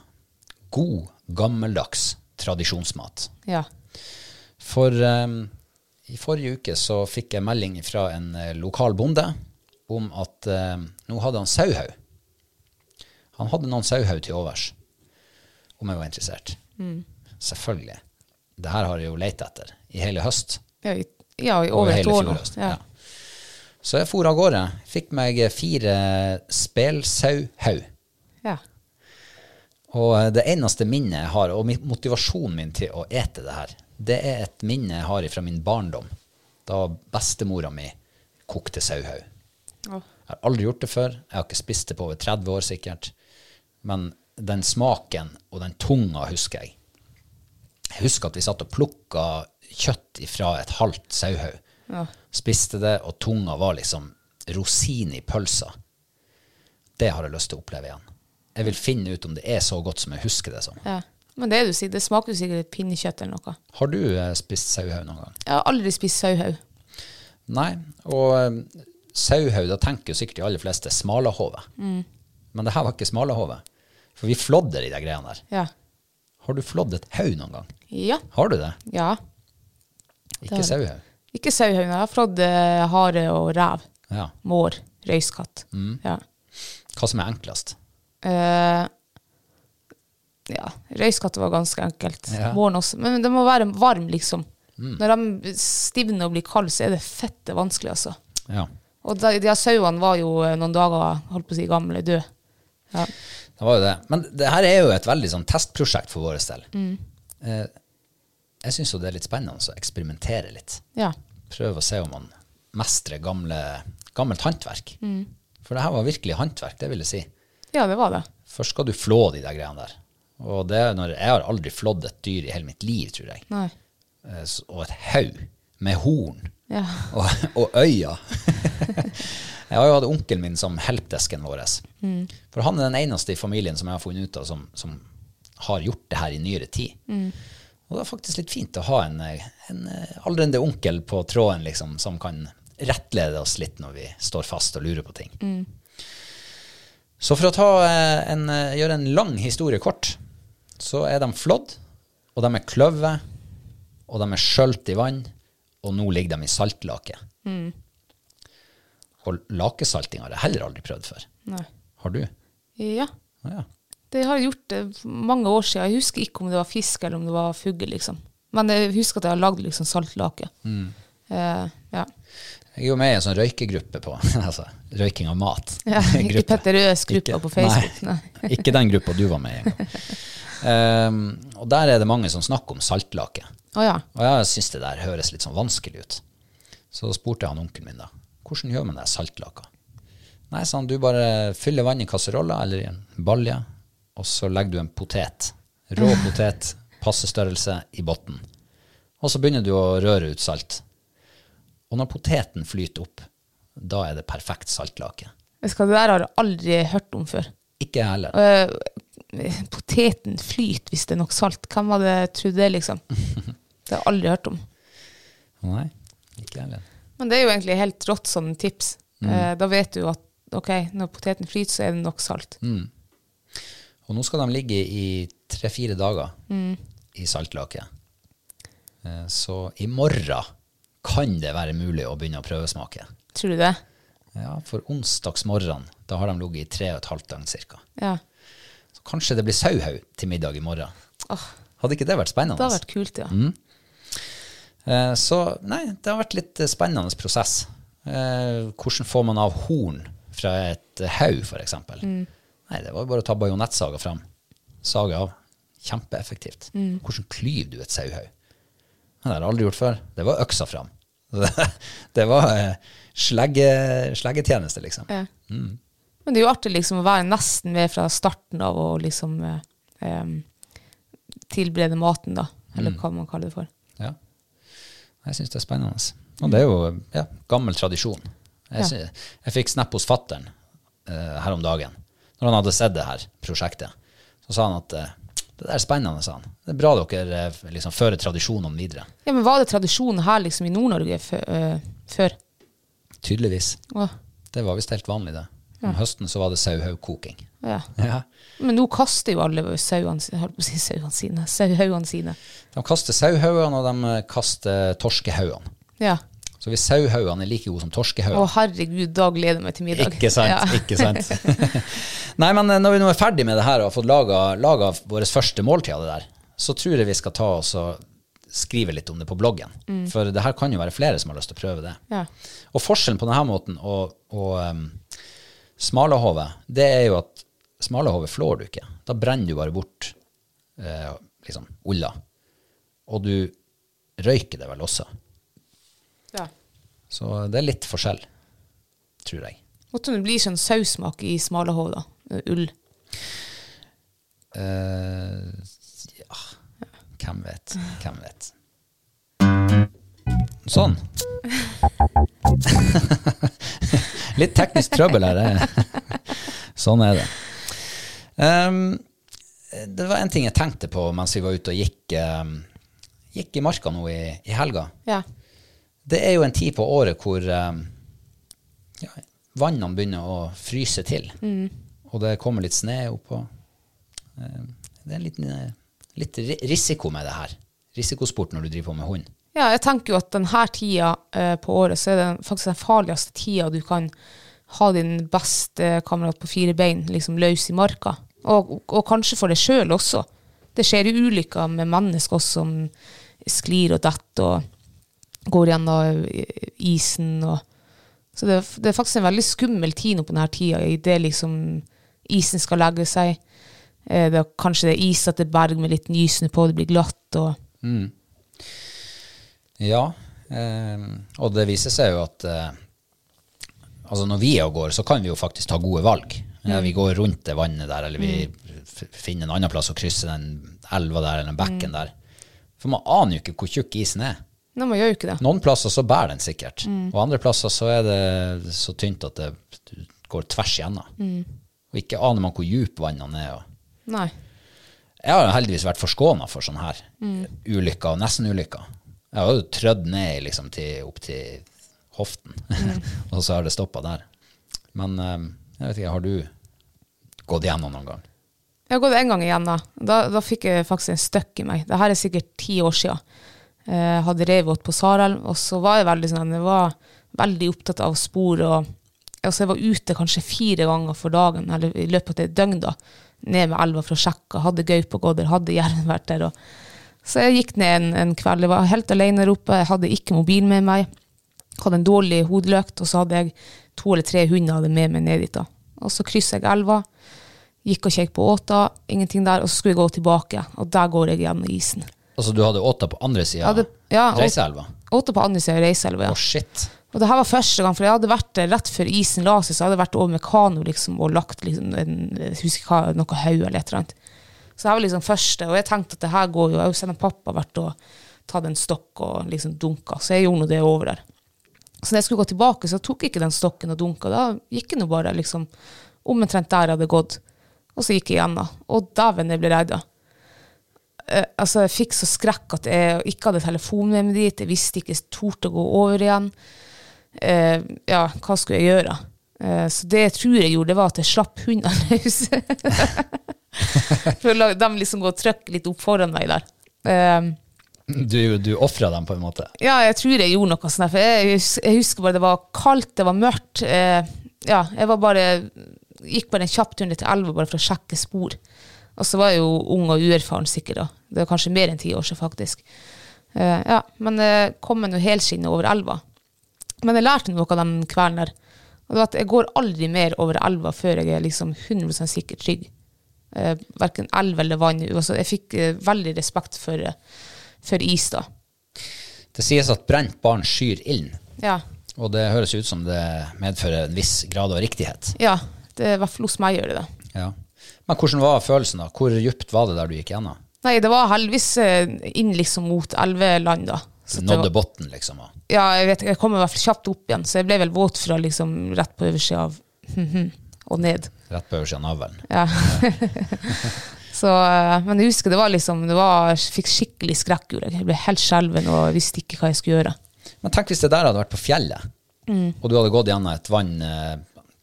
god, gammeldags tradisjonsmat. Ja. For um, i forrige uke så fikk jeg melding fra en eh, lokal bonde om at eh, nå hadde han sauhaug. Han hadde noen sauhaug til overs, om jeg var interessert. Selvfølgelig. Det her har jeg jo lett etter i hele høst. Ja, i, ja, i over et år. Ja. ja. Så jeg for av gårde. Fikk meg fire spelsauhaug. Og eh, det eneste minnet jeg har, og motivasjonen min til å ete det her, det er et minne jeg har fra min barndom, da bestemora mi kokte sauhaug. Jeg har aldri gjort det før. Jeg har ikke spist det på over 30 år sikkert. Men den smaken og den tunga husker jeg. Jeg husker at vi satt og plukka kjøtt fra et halvt sauhaug. Ja. Spiste det, og tunga var liksom rosin i pølsa. Det har jeg lyst til å oppleve igjen. Jeg vil finne ut om det er så godt som jeg husker det som. ja. Men det, du, sier, det smaker jo sikkert pinnekjøtt eller noe. Har du eh, spist sauhaug noen gang? Jeg har aldri spist sauhaug. Nei. Og eh, sauhaug, da tenker jo sikkert de aller fleste smalahove. Men det her var ikke smalahove. For vi flådde de greiene der. Ja. Har du flådd et haug noen gang? Ja. Har du det? ja. Ikke sauhaug? Ikke sauhaug. Jeg har flådd eh, hare og rev. Ja. Mår. Røyskatt. Mm. Ja. Hva som er enklest? Eh, ja, røyskatter var ganske enkelt. Ja. Våren også. Men det må være varm, liksom. Når de stivner og blir kalde, så er det fette vanskelig, altså. Ja. Og de, de sauene var jo eh, noen dager holdt på å si gamle, døde. Ja. Det var jo det. Men det her er jo et veldig sånn testprosjekt for vår del. Eh, jeg syns jo det er litt spennende å eksperimentere litt. ja. Prøve å se om man mestrer gamle, gammelt håndverk. For det her var virkelig håndverk, det vil jeg si. Ja, det var det. Først skal du flå de der greiene der. Og det er når, jeg har aldri flådd et dyr i hele mitt liv, tror jeg. Nei. Eh, Og et haug med horn Ja. og, og øyne. jeg har jo hatt onkelen min som helpdesken vår. For han er den eneste i familien som jeg har funnet ut av som, som har gjort det her i nyere tid. Og det er faktisk litt fint å ha en, eh, en eh, aldrende onkel på tråden liksom, som kan rettlede oss litt når vi står fast og lurer på ting. Så for å eh, en, eh, gjøre en lang historie kort, så er de flådd, og de er kløve, og de er skjølt i vann, og nå ligger de i saltlake. Og lakesalting har jeg heller aldri prøvd før. Nei. Har du? Ja. Å ja. Det har jeg gjort det mange år siden. Jeg husker ikke om det var fisk eller om det var fugl, liksom. Men jeg husker at jeg har lagd liksom saltlake. Mm. Eh, ja. Jeg er jo med i en sånn røykegruppe på altså, røyking av mat. ja. Ikke Petter Røes-gruppa på Facebook. Nei, Nei. ikke den gruppa du var med i engang. Um, og der er det mange som snakker om saltlake. Oh, ja. Og jeg syns det der høres litt sånn vanskelig ut. Så spurte jeg han onkelen min da, hvordan gjør man det saltlaka? Nei, sa han, du bare fyller vann i kasseroller eller i en balje, og så legger du en potet, rå potet, passestørrelse i botten. Og så begynner du å røre ut salt. Og når poteten flyter opp, da er det perfekt saltlake. Det der har jeg aldri hørt om før. Ikke jeg heller. Uh, poteten flyter hvis det er nok salt. Hvem hadde trodd det, liksom? Det har jeg aldri hørt om. Nei, ikke heller. Men det er jo egentlig helt rått sånn tips. Mm. Uh, da vet du at ok, når poteten flyter, så er det nok salt. Mm. Og nå skal de ligge i tre-fire dager i saltlake. Eh, Så i morgen kan det være mulig å begynne å prøvesmake. Tror du det? Ja, for onsdagsmorgen, da har de ligget i tre og et halvt døgn cirka. Ja. Så kanskje det blir sauhaug til middag i morgen. Åh, Hadde ikke det vært spennende? det hadde vært kult, ja. Mm. Eh, så nei, det har vært litt eh, spennende prosess. Eh, hvordan får man av horn fra et haug, f.eks.? Mm. Nei, det var jo bare å ta bajonettsaga fram. Sage av. Kjempeeffektivt. Hvordan klyver du et sauhaug? Det har jeg aldri gjort før. Det var øksa fram. Det, var eh, slegge, sleggetjeneste, liksom. Ja. Men det er jo artig liksom å være nesten med fra starten av og liksom eh, tilberede maten, da. Eller hva man kaller det for. Ja. Jeg syns det er spennende. Og det er jo ja, gammel tradisjon. Jeg, Ja. jeg fikk snap hos fattern eh, her om dagen. Når han hadde sett det her prosjektet, så sa han at eh, det er spennende, sa han. Det er bra dere eh, liksom, fører tradisjonene videre. Ja, men var det tradisjon her liksom i Nord-Norge eh, før? Tydeligvis. Å, Det var visst helt vanlig, det. Om høsten så var det sauhaugkoking. ja. Ja. Men nå kaster jo alle sauene si- sine. Sauhaugene sine. De kaster sauhaugene, og de kaster torskehaugene. Ja. Så hvis sauehaugene er like gode som torskehaugene Å, herregud, da gleder jeg meg til middag. Ikke sant, Ja. ikke sant. Nei, men eh, når vi nå er ferdig med det her og har fått laga, laga vårt første måltid av det der, så tror jeg vi skal ta oss og skrive litt om det på bloggen. For det her kan jo være flere som har lyst til å prøve det. Ja. Og forskjellen på denne måten og, og um, smalahove, det er jo at smalahove flår du ikke. Da brenner du bare bort eh, liksom ulla. Og du røyker det vel også. Så det er litt forskjell, tror jeg. Måtte det bli sånn saussmak i smalahov, da. Ull. Uh, ja, hvem vet, hvem vet. Sånn. Litt teknisk trøbbel her. Sånn er det. Um, det var en ting jeg tenkte på mens vi var ute og gikk, um, gikk i marka nå i, i helga. Ja. Det er jo en tid på året hvor ehm, ja, vannene begynner å fryse til. Og det kommer litt snø oppå. Eh, Det er en liten, eh, litt risiko med det her. Risikosport når du driver på med hund. Ja, jeg tenker jo at denne tida eh, på året, så er det faktisk den farligste tida du kan ha din beste kamerat på fire bein liksom løs i marka. Og, og kanskje for deg sjøl også. Det skjer jo ulykker med mennesker også som sklir og detter og går gjennom isen. Og, så det, det er faktisk en veldig skummel tid nå på denne tida, idet liksom isen skal legge seg. Eh, det er, kanskje det er isete berg med litt nysnø på, det blir glatt. og Ja, eh, og det viser seg jo at eh, altså når vi er og går, så kan vi jo faktisk ta gode valg. Mm. vi går rundt det vannet der, eller vi mm. finner en annen plass og krysser den elva der, eller den bekken der. For man aner jo ikke hvor tjukk isen er. Man gjør jo ikke det. Noen plasser så bærer den sikkert, og andre plasser så er det så tynt at det går tvers igjennom. Og ikke aner man hvor djup vannene er. Og Nei. jeg har heldigvis vært forskåna for sånne her ulykker og nesten-ulykker. Jeg har jo trødd ned liksom, til, opp til hoften, og så har det stoppa der. Men eh, jeg vet ikke, har du gått igjennom noen gang? Jeg har gått en gang igjen da. da. Da fikk jeg faktisk en støkk i meg. Dette er sikkert ti år siden. Eh, hadde revått på Sarelv, og så var jeg veldig sånn, jeg var veldig opptatt av spor, og altså jeg var ute kanskje fire ganger for dagen, eller i løpet av et døgn da, ned med elva for å sjekke, hadde gaupe gått der, hadde jerven vært der, og så jeg gikk ned en, en kveld, jeg var helt alene der oppe, jeg hadde ikke mobil med meg, hadde en dårlig hodeløkt, og så hadde jeg to eller tre hunder med meg ned dit da. Og så krysset jeg elva, gikk og kjekk på åta, ingenting der, og så skulle jeg gå tilbake, og der går jeg gjennom isen. Altså, du hadde åtta på andre sida av ja, Reiseelva? På andre siden av ja. shit. Og det her var første gang, for jeg hadde vært rett før isen la seg, så jeg hadde vært over med kano liksom, og lagt liksom, en, jeg husker hva, noe haug eller et eller annet. Så det her var liksom første, og jeg tenkte at det her går jo, jeg har jo sett pappa vært og tatt en stokk og liksom dunka, så jeg gjorde nå det over der. Så når jeg skulle gå tilbake, så tok jeg ikke den stokken og dunka, da gikk jeg nå bare liksom omtrent der jeg hadde gått, og så gikk jeg igjen da. Og dæven, jeg ble redd altså, jeg fikk så skrekk at jeg ikke hadde telefon med meg dit, jeg visste ikke, jeg torde å gå over igjen Uh, ja, hva skulle jeg gjøre? Uh, så det jeg tror jeg gjorde, det var at jeg slapp hundene løs. For å la dem liksom gå og trykke litt opp foran meg der. Uh, Du, du ofra dem på en måte? ja, jeg tror jeg gjorde noe sånt. For jeg, jeg husker bare det var kaldt, det var mørkt. Eh, ja, jeg var bare, gikk bare en kjapp tur ned til elva bare for å sjekke spor. Og så var jeg jo ung og uerfaren sikkert da. Det var kanskje mer enn ti år siden faktisk. Uh, ja, men uh, kom meg nå helskinnet over elva. Men jeg lærte noe av den kvelden der. Og det var at jeg går aldri mer over elva før jeg er liksom 100 sikkert trygg. Uh, verken elv eller vann. Altså, jeg fikk uh, veldig respekt for, eh, for is da. Det sies at brent barn skyr ilden, Ja. og det høres ut som det medfører en viss grad av riktighet. ja, det i hvert fall hos meg gjør det det. Ja. Men hvordan var følelsen da? Hvor dypt var det der du gikk gjennom? Nei, det var heldigvis eh, inn liksom mot elveland da. Så Du nådde bunnen, liksom? Da. Ja, jeg vet, jeg kom i hvert fall kjapt opp igjen, så jeg ble vel våt fra liksom rett på oversida av og ned. Rett på øversiden av navlen. Ja. så, eh, men jeg husker det var liksom, det var, jeg fikk skikkelig skrekk. Jeg ble helt skjelven og visste ikke hva jeg skulle gjøre. Men tenk hvis det der hadde vært på fjellet, og du hadde gått gjennom et vann eh,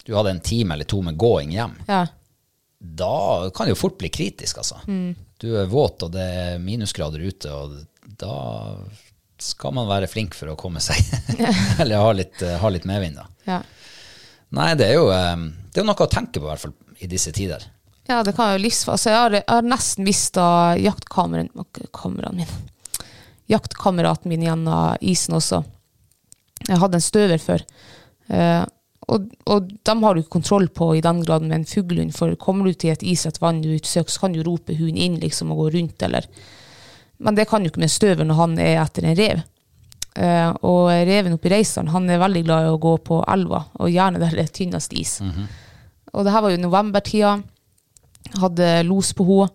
Du hadde en time eller to med gåing hjem. Ja, Da kan det jo fort bli kritisk, altså. Du er våt, og det er minusgrader ute, og da skal man være flink for å komme seg Eller ha litt, ha litt medvind, da. ja. Nei, det er jo eh, det er jo noe å tenke på, i hvert fall i disse tider. ja, det kan jo livsfare. Altså, jeg, jeg har nesten mista jaktkameraen min. Jaktkameraten min gjennom isen også. Jeg hadde en støver før. Eh, og, og de har du ikke kontroll på i den graden med en fuglehund, for kommer du til et isrett vann du utsøker, så kan du rope hunden inn liksom, og gå rundt, eller Men det kan du ikke med støver når han er etter en rev. Uh, og reven oppe i Reisan han er veldig glad i å gå på elva, og gjerne der det er tynnest is. Og det her var jo novembertida. Hadde los på henne,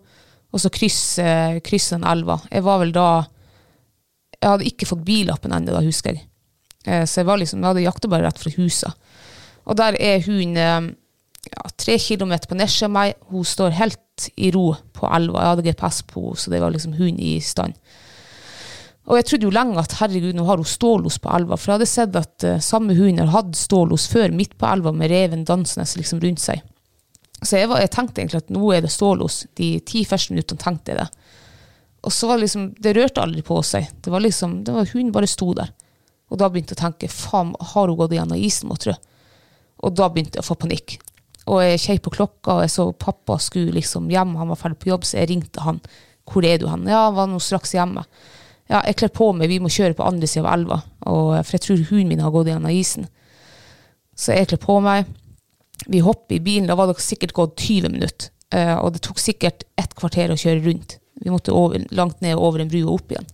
og så krysser kryss den elva. Jeg var vel da Jeg hadde ikke fått billappen ennå, da, husker jeg. Uh, så jeg var liksom, jeg hadde jakta bare rett fra huset. Og der er hun eh, ja, tre kilometer på nesja meg. Hun står helt i ro på elva. Jeg hadde GPS på henne, så det var liksom hun i stand. Og jeg trodde jo lenge at herregud, nå har hun stålos på elva, for jeg hadde sett at uh, samme hund har hatt stålos før midt på elva med reven dansende liksom rundt seg. Så jeg, var, jeg tenkte egentlig at nå er det stålos. De ti første minuttene tenkte jeg det. Og så var det liksom, det rørte aldri på seg. Det var liksom, det var, hun bare sto der. Og da begynte jeg å tenke, faen, har hun gått gjennom isen, må tro? Og da begynte jeg å få panikk. Og jeg kjei på klokka, og jeg så pappa skulle liksom hjem, han var ferdig på jobb, så jeg ringte han. Hvor er du hen? Ja, han var nå straks hjemme. Ja, jeg kler på meg, vi må kjøre på andre siden av elva, og, for jeg tror hunden min har gått gjennom isen. Så jeg kler på meg. Vi hopper i bilen, da var det sikkert gått 20 minutter. eh, og det tok sikkert et kvarter å kjøre rundt. Vi måtte over, langt ned over en bru og opp igjen.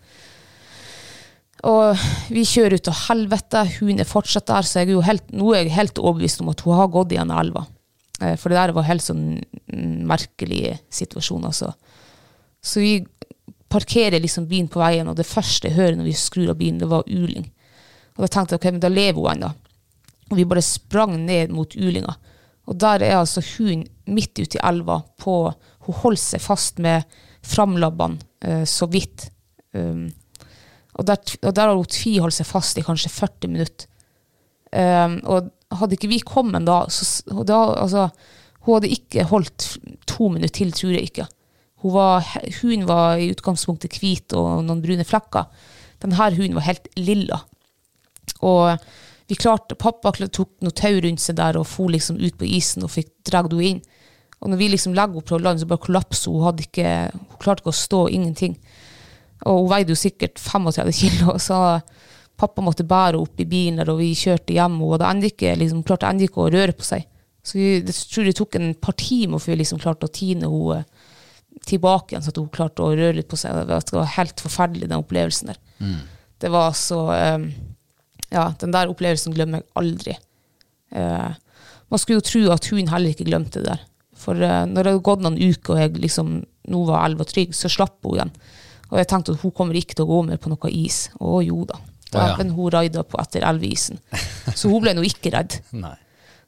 Og vi kjører ut av helvete, hun er fortsatt der, så jeg er helt, nå er jeg helt overbevist om at hun har gått gjennom elva. Eh, For det der var helt sånn merkelig situasjon, altså. Så vi parkerer liksom bilen på veien, og det første jeg hører når vi skrur av bilen, det var uling. Og da tenkte jeg, ok, men da lever hun ennå. Og vi bare sprang ned mot ulinga. Og der er altså hun midt ute i elva på Hun holder seg fast med framlabbene eh, så vidt. Um, og, der, og der har hun tviholdt seg fast i kanskje 40 minutter. Um, og hadde ikke vi kommet da, så da altså, Hun hadde ikke holdt to minutter til, tror jeg ikke. Hun var, hun var i utgangspunktet hvit og noen brune flekker. Denne hunden var helt lilla. Og vi klarte, pappa tok noe tau rundt seg der og for liksom ut på isen og fikk dratt henne inn. Og når vi liksom legger henne på land, så bare kollapser hun. Ikke, hun klarte ikke å stå, ingenting. Og hun veide jo sikkert 35 kilo, så pappa måtte bære opp i bilen og vi kjørte hjem. Og det endte ikke, liksom, klarte enda ikke å røre på seg. Så vi, det tror det tok en par timer før vi liksom klarte å tine henne eh, tilbake igjen, så at hun klarte å røre litt på seg. Det var, helt forferdelig, den opplevelsen der. Det var så um, Ja, den der opplevelsen glemmer jeg aldri. Uh, man skulle jo tro at hun heller ikke glemte det der. For uh, når det hadde gått noen uker, og jeg liksom, nå var elva trygg, så slapp hun igjen. Og jeg tenkte at hun kommer ikke til å gå mer på noe is. Å jo da. Å, ja. Hun raida på etter elveisen. Så hun ble nå ikke redd. Nei.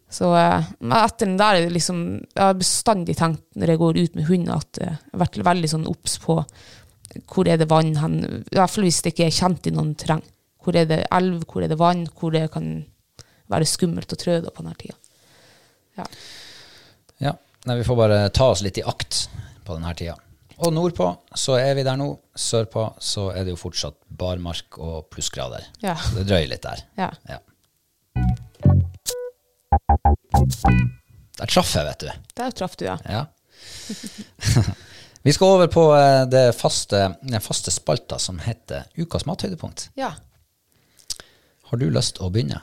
Så eh, men etter den der, er liksom, jeg har bestandig tenkt når jeg går ut med hunden, at eh, jeg har vært veldig sånn obs på hvor er det vann hen, i hvert fall hvis det ikke er kjent i noen terreng. Hvor er det elv, hvor er det vann, hvor det kan være skummelt å trø på denne tida. Ja. Ja, Nei, vi får bare ta oss litt i akt på denne tida. Og nordpå så er vi der nå. Sørpå så er det jo fortsatt barmark og plussgrader. Ja. Så det drøyer litt der. Ja. Ja. Der traff jeg, vet du. Der traff du, ja. Ja. Vi skal over på eh, det faste, den faste spalta som heter Ukas mathøydepunkt. Ja. Har du lyst til å begynne?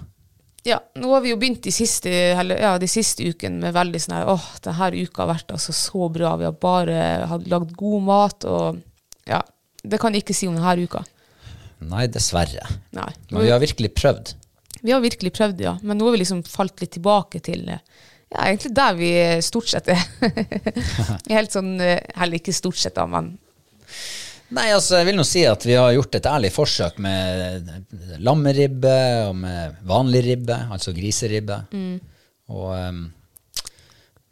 Ja, nå har vi jo begynt de siste, ja, de siste ukene med veldig sånn her Åh, denne uka har vært altså så bra. Vi har bare lagd god mat, og ja. Det kan jeg ikke si om denne uka. Nei, dessverre. Nei. Men vi har virkelig prøvd. Vi har virkelig prøvd, ja. Men nå har vi liksom falt litt tilbake til eh, ja, egentlig der vi stort sett er. Helt sånn, eh, Heller ikke stort sett, da, men Nei, altså, jeg vil nå si at vi har gjort et ærlig forsøk med lammeribbe og med vanlig ribbe, altså griseribbe, og um,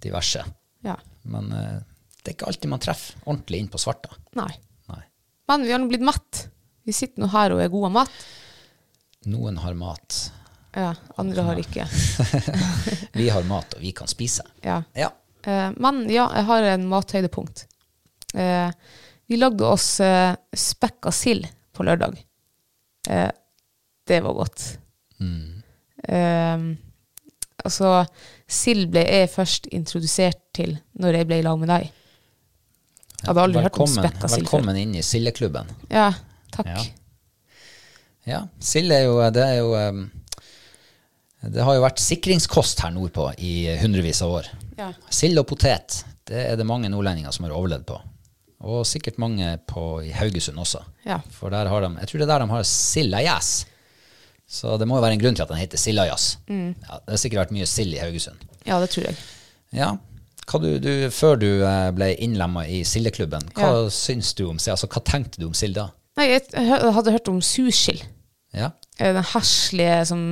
diverse. ja. Men uh, det er ikke alltid man treffer ordentlig inn på svarta. Nei. Nei. Men vi har nå blitt mett. Vi sitter nå her og er gode av mat. Noen har mat. Ja, andre har ikke. Vi har mat, og vi kan spise. Ja. Ja. Uh, men ja, jeg har en mathøydepunkt. Eh, vi lagde oss eh, spekka sild på lørdag. Eh, det var godt. Eh, altså, sild ble jeg først introdusert til når jeg ble i lag med deg. Jeg hadde aldri hørt om Velkommen, spekka sild før. velkommen inn i sildeklubben. Ja, takk. Ja. Ja, sild er jo Det er jo um, Det har jo vært sikringskost her nordpå i hundrevis av år. Ja. Sild og potet, det er det mange nordlendinger som har overlevd på. Og sikkert mange på, i Haugesund også. Ja. For der har de, jeg tror det er der de har sildajas. Så det må jo være en grunn til at den heter sildajas. Mm. Ja, det har sikkert vært mye sild i Haugesund. Ja, det tror jeg. Ja. Du, du, før du eh, ble innlemma i sildeklubben, hva syns du om sild? Altså, hva tenkte du om sild da? Nei, jeg hadde hørt om sursild. Ja? Eh, Den heslige som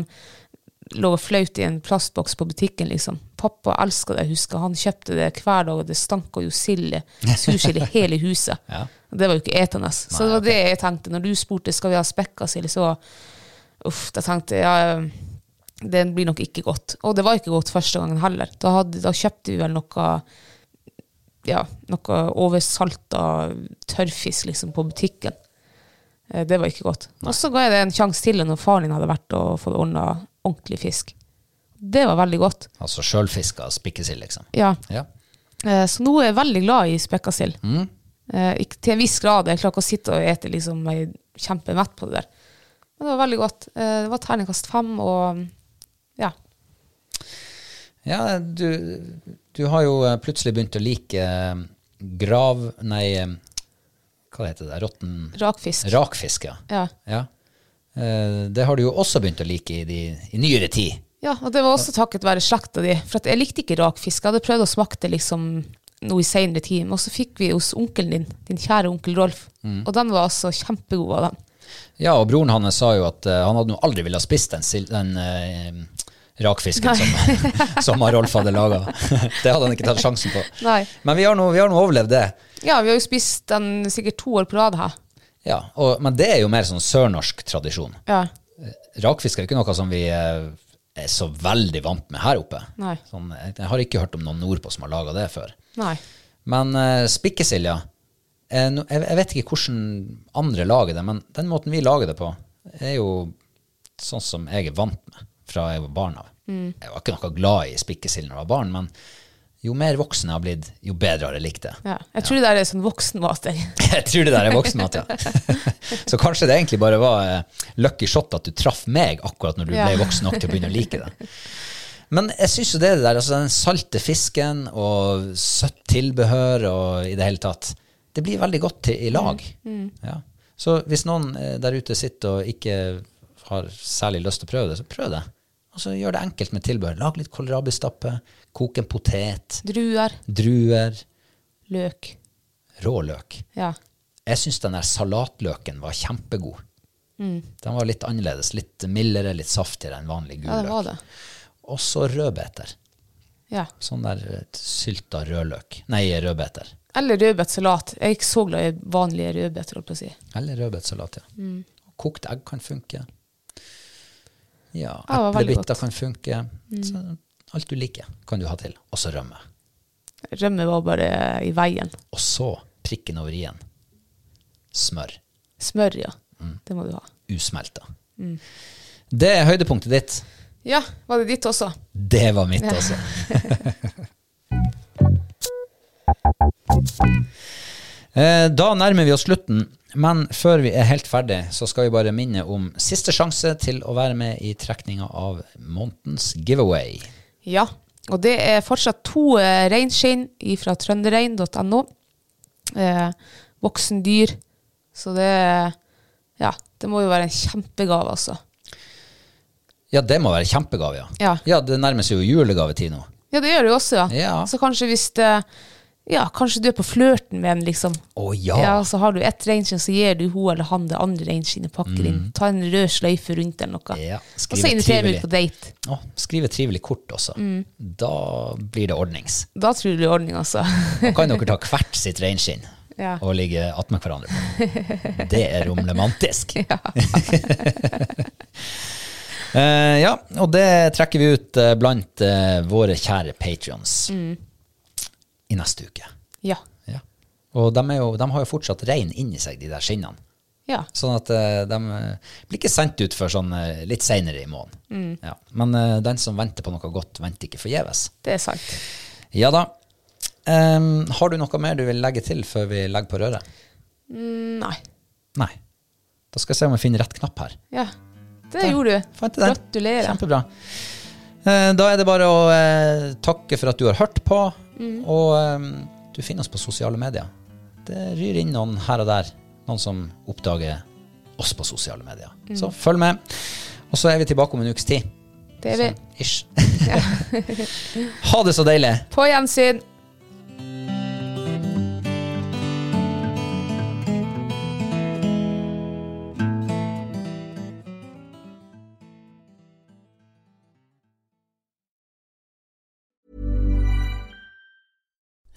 lå og flaut i en plastboks på butikken, liksom. Pappa elska det, jeg husker. Han kjøpte det hver dag, og det stanka jo sild, sursild i hele huset. Ja. Det var jo ikke etende. Så det var det jeg tenkte. Når du spurte skal vi ha spekka sild, så uff, da tenkte jeg ja, det blir nok ikke godt. Og det var ikke godt første gangen heller. Da, hadde, da kjøpte vi vel noe ja, noe oversalta tørrfisk liksom, på butikken. Eh, Det var ikke godt. Og så ga jeg det en sjanse til når faren din hadde vært og fått ordna ordentlig fisk. Det var veldig godt. Altså sjølfiska spikkesild, liksom. Ja. Ja. Eh, Så nå er jeg veldig glad i spekka sild. Eh, til en viss grad. Jeg klarer ikke å sitte og ete liksom, jeg er kjempemett på det der. Men det var veldig godt. Eh, Det var terningkast fem, og ja. Ja, du, du har jo plutselig begynt å like grav... Nei, hva heter det? Rotten Rakfisk. Rakfisk, ja. Ja. ja. Eh, Det har du jo også begynt å like i, de, i nyere tid. ja, og det var også takket være slekta di. For at jeg likte ikke rakfisk. Jeg hadde prøvd å smake det liksom noe i senere tid. Men så fikk vi hos onkelen din, din kjære onkel Rolf. Og den var altså kjempegod av den. Ja, og broren hans sa jo at uh, han hadde nå aldri ville ha spist den, den uh, rakfisken som, som Rolf hadde laga. det hadde han ikke tatt sjansen på. Nei. Men vi har nå vi har nå overlevd det. Ja, vi har jo spist den sikkert to år på rad her. Ja, og, Men det er jo mer sånn sørnorsk tradisjon. Ja. Rakfisk er jo ikke noe som vi eh, er så veldig vant med her oppe. Nei. Sånn, jeg, jeg har ikke hørt om noen nordpå som har laga det før. Nei. Men uh, spikkesild, ja. Eh, no- jeg, jeg vet ikke hvordan andre lager det, men den måten vi lager det på, er jo sånn som jeg er vant med fra jeg var barn av. Jeg var ikke noe glad i spikkesild når jeg var barn, men jo mer voksen jeg har blitt, jo bedre har jeg likt det. Ja. Jeg tror det der er sånn voksenmat. jeg. Tror det der er voksenmat, ja. Så kanskje det egentlig bare var eh, lucky shot at du traff meg akkurat når du Ja. ble voksen nok til å begynne å like det. Men jeg syns jo det der, altså den salte fisken og søtt tilbehør og i det hele tatt, det blir veldig godt til, i lag. Ja. Så hvis noen eh, der ute sitter og ikke har særlig lyst til å prøve det, så prøv det. Og så gjør det enkelt med tilbehør. Lag litt kålrabistappe, kok en potet, Druer, druer, løk. rå løk. Ja. Jeg syns den der salatløken var kjempegod. Den var litt annerledes. Litt mildere, litt saftigere enn vanlig gul ja, det løk. var det. Og så rødbeter. Ja. Sånn der eh, sylta rødløk. Nei, rødbeter. Eller rødbetsalat. Jeg er ikke så glad i vanlige rødbeter, si. Eller rødbetsalat, ja. Kokt egg kan funke. Ja, eplebiter kan funke. Så alt du liker, kan du ha til. Og så rømme. Rømme var bare i veien. Og så prikken over i-en. Smør. Smør, ja. Det må du ha. Usmelta. Det er høydepunktet ditt. Ja, var det ditt også? Det var mitt, ja. også. Da nærmer vi oss slutten, men før vi er helt ferdig, så skal vi bare minne om siste sjanse til å være med i trekninga av månedens giveaway. Ja, og det er fortsatt to eh, reinskinn fra trønderrein.no. Eh, voksen dyr. Så det Ja, det må jo være en kjempegave, altså. Ja, det må være kjempegave, ja. Ja. det nærmer seg jo julegavetid nå. Ja, det gjør det jo også, ja. Ja. Så kanskje hvis det Ja, kanskje du er på flørten med en, liksom. Å ja. Ja, så har du ett reinskinn, så gir du hun eller han det andre reinskinnet, pakker inn. Ta en rød sløyfe rundt eller noe. Mm. Ja, og så inviterer vi ut på date. Å, skriv et trivelig kort også. Mm. Da blir det ordnings. Da tror du det er ordning, altså. Da kan dere ta hvert sitt reinskinn Ja. og ligge attmed hverandre. Det er romlemantisk. Eh, ja, og det trekker vi ut eh, blant uh, våre kjære patrions i neste uke. ja. Ja. Og de, jo, de har jo fortsatt rein inni seg, de der skinnene. Ja. Sånn at eh, de eh, blir ikke sendt ut før sånn eh, litt seinere i måneden. Ja. Men den som venter på noe godt, venter ikke forgjeves. Det er sant. Ja da. Um, har du noe mer du vil legge til før vi legger på røret? Mm, Nei. Nei. Da skal jeg se om jeg finner rett knapp her. Ja. Det gjorde du. Gratulerer. Kjempebra. Da er det bare å takke for at du har hørt på, Mm. og um, du finner oss på sosiale medier. Det ryr inn noen her og der, noen som oppdager oss på sosiale medier. Mm. Så følg med. Og så er vi tilbake om en ukes tid. Det er vi. Sånn, ish. ha det så deilig. På gjensyn.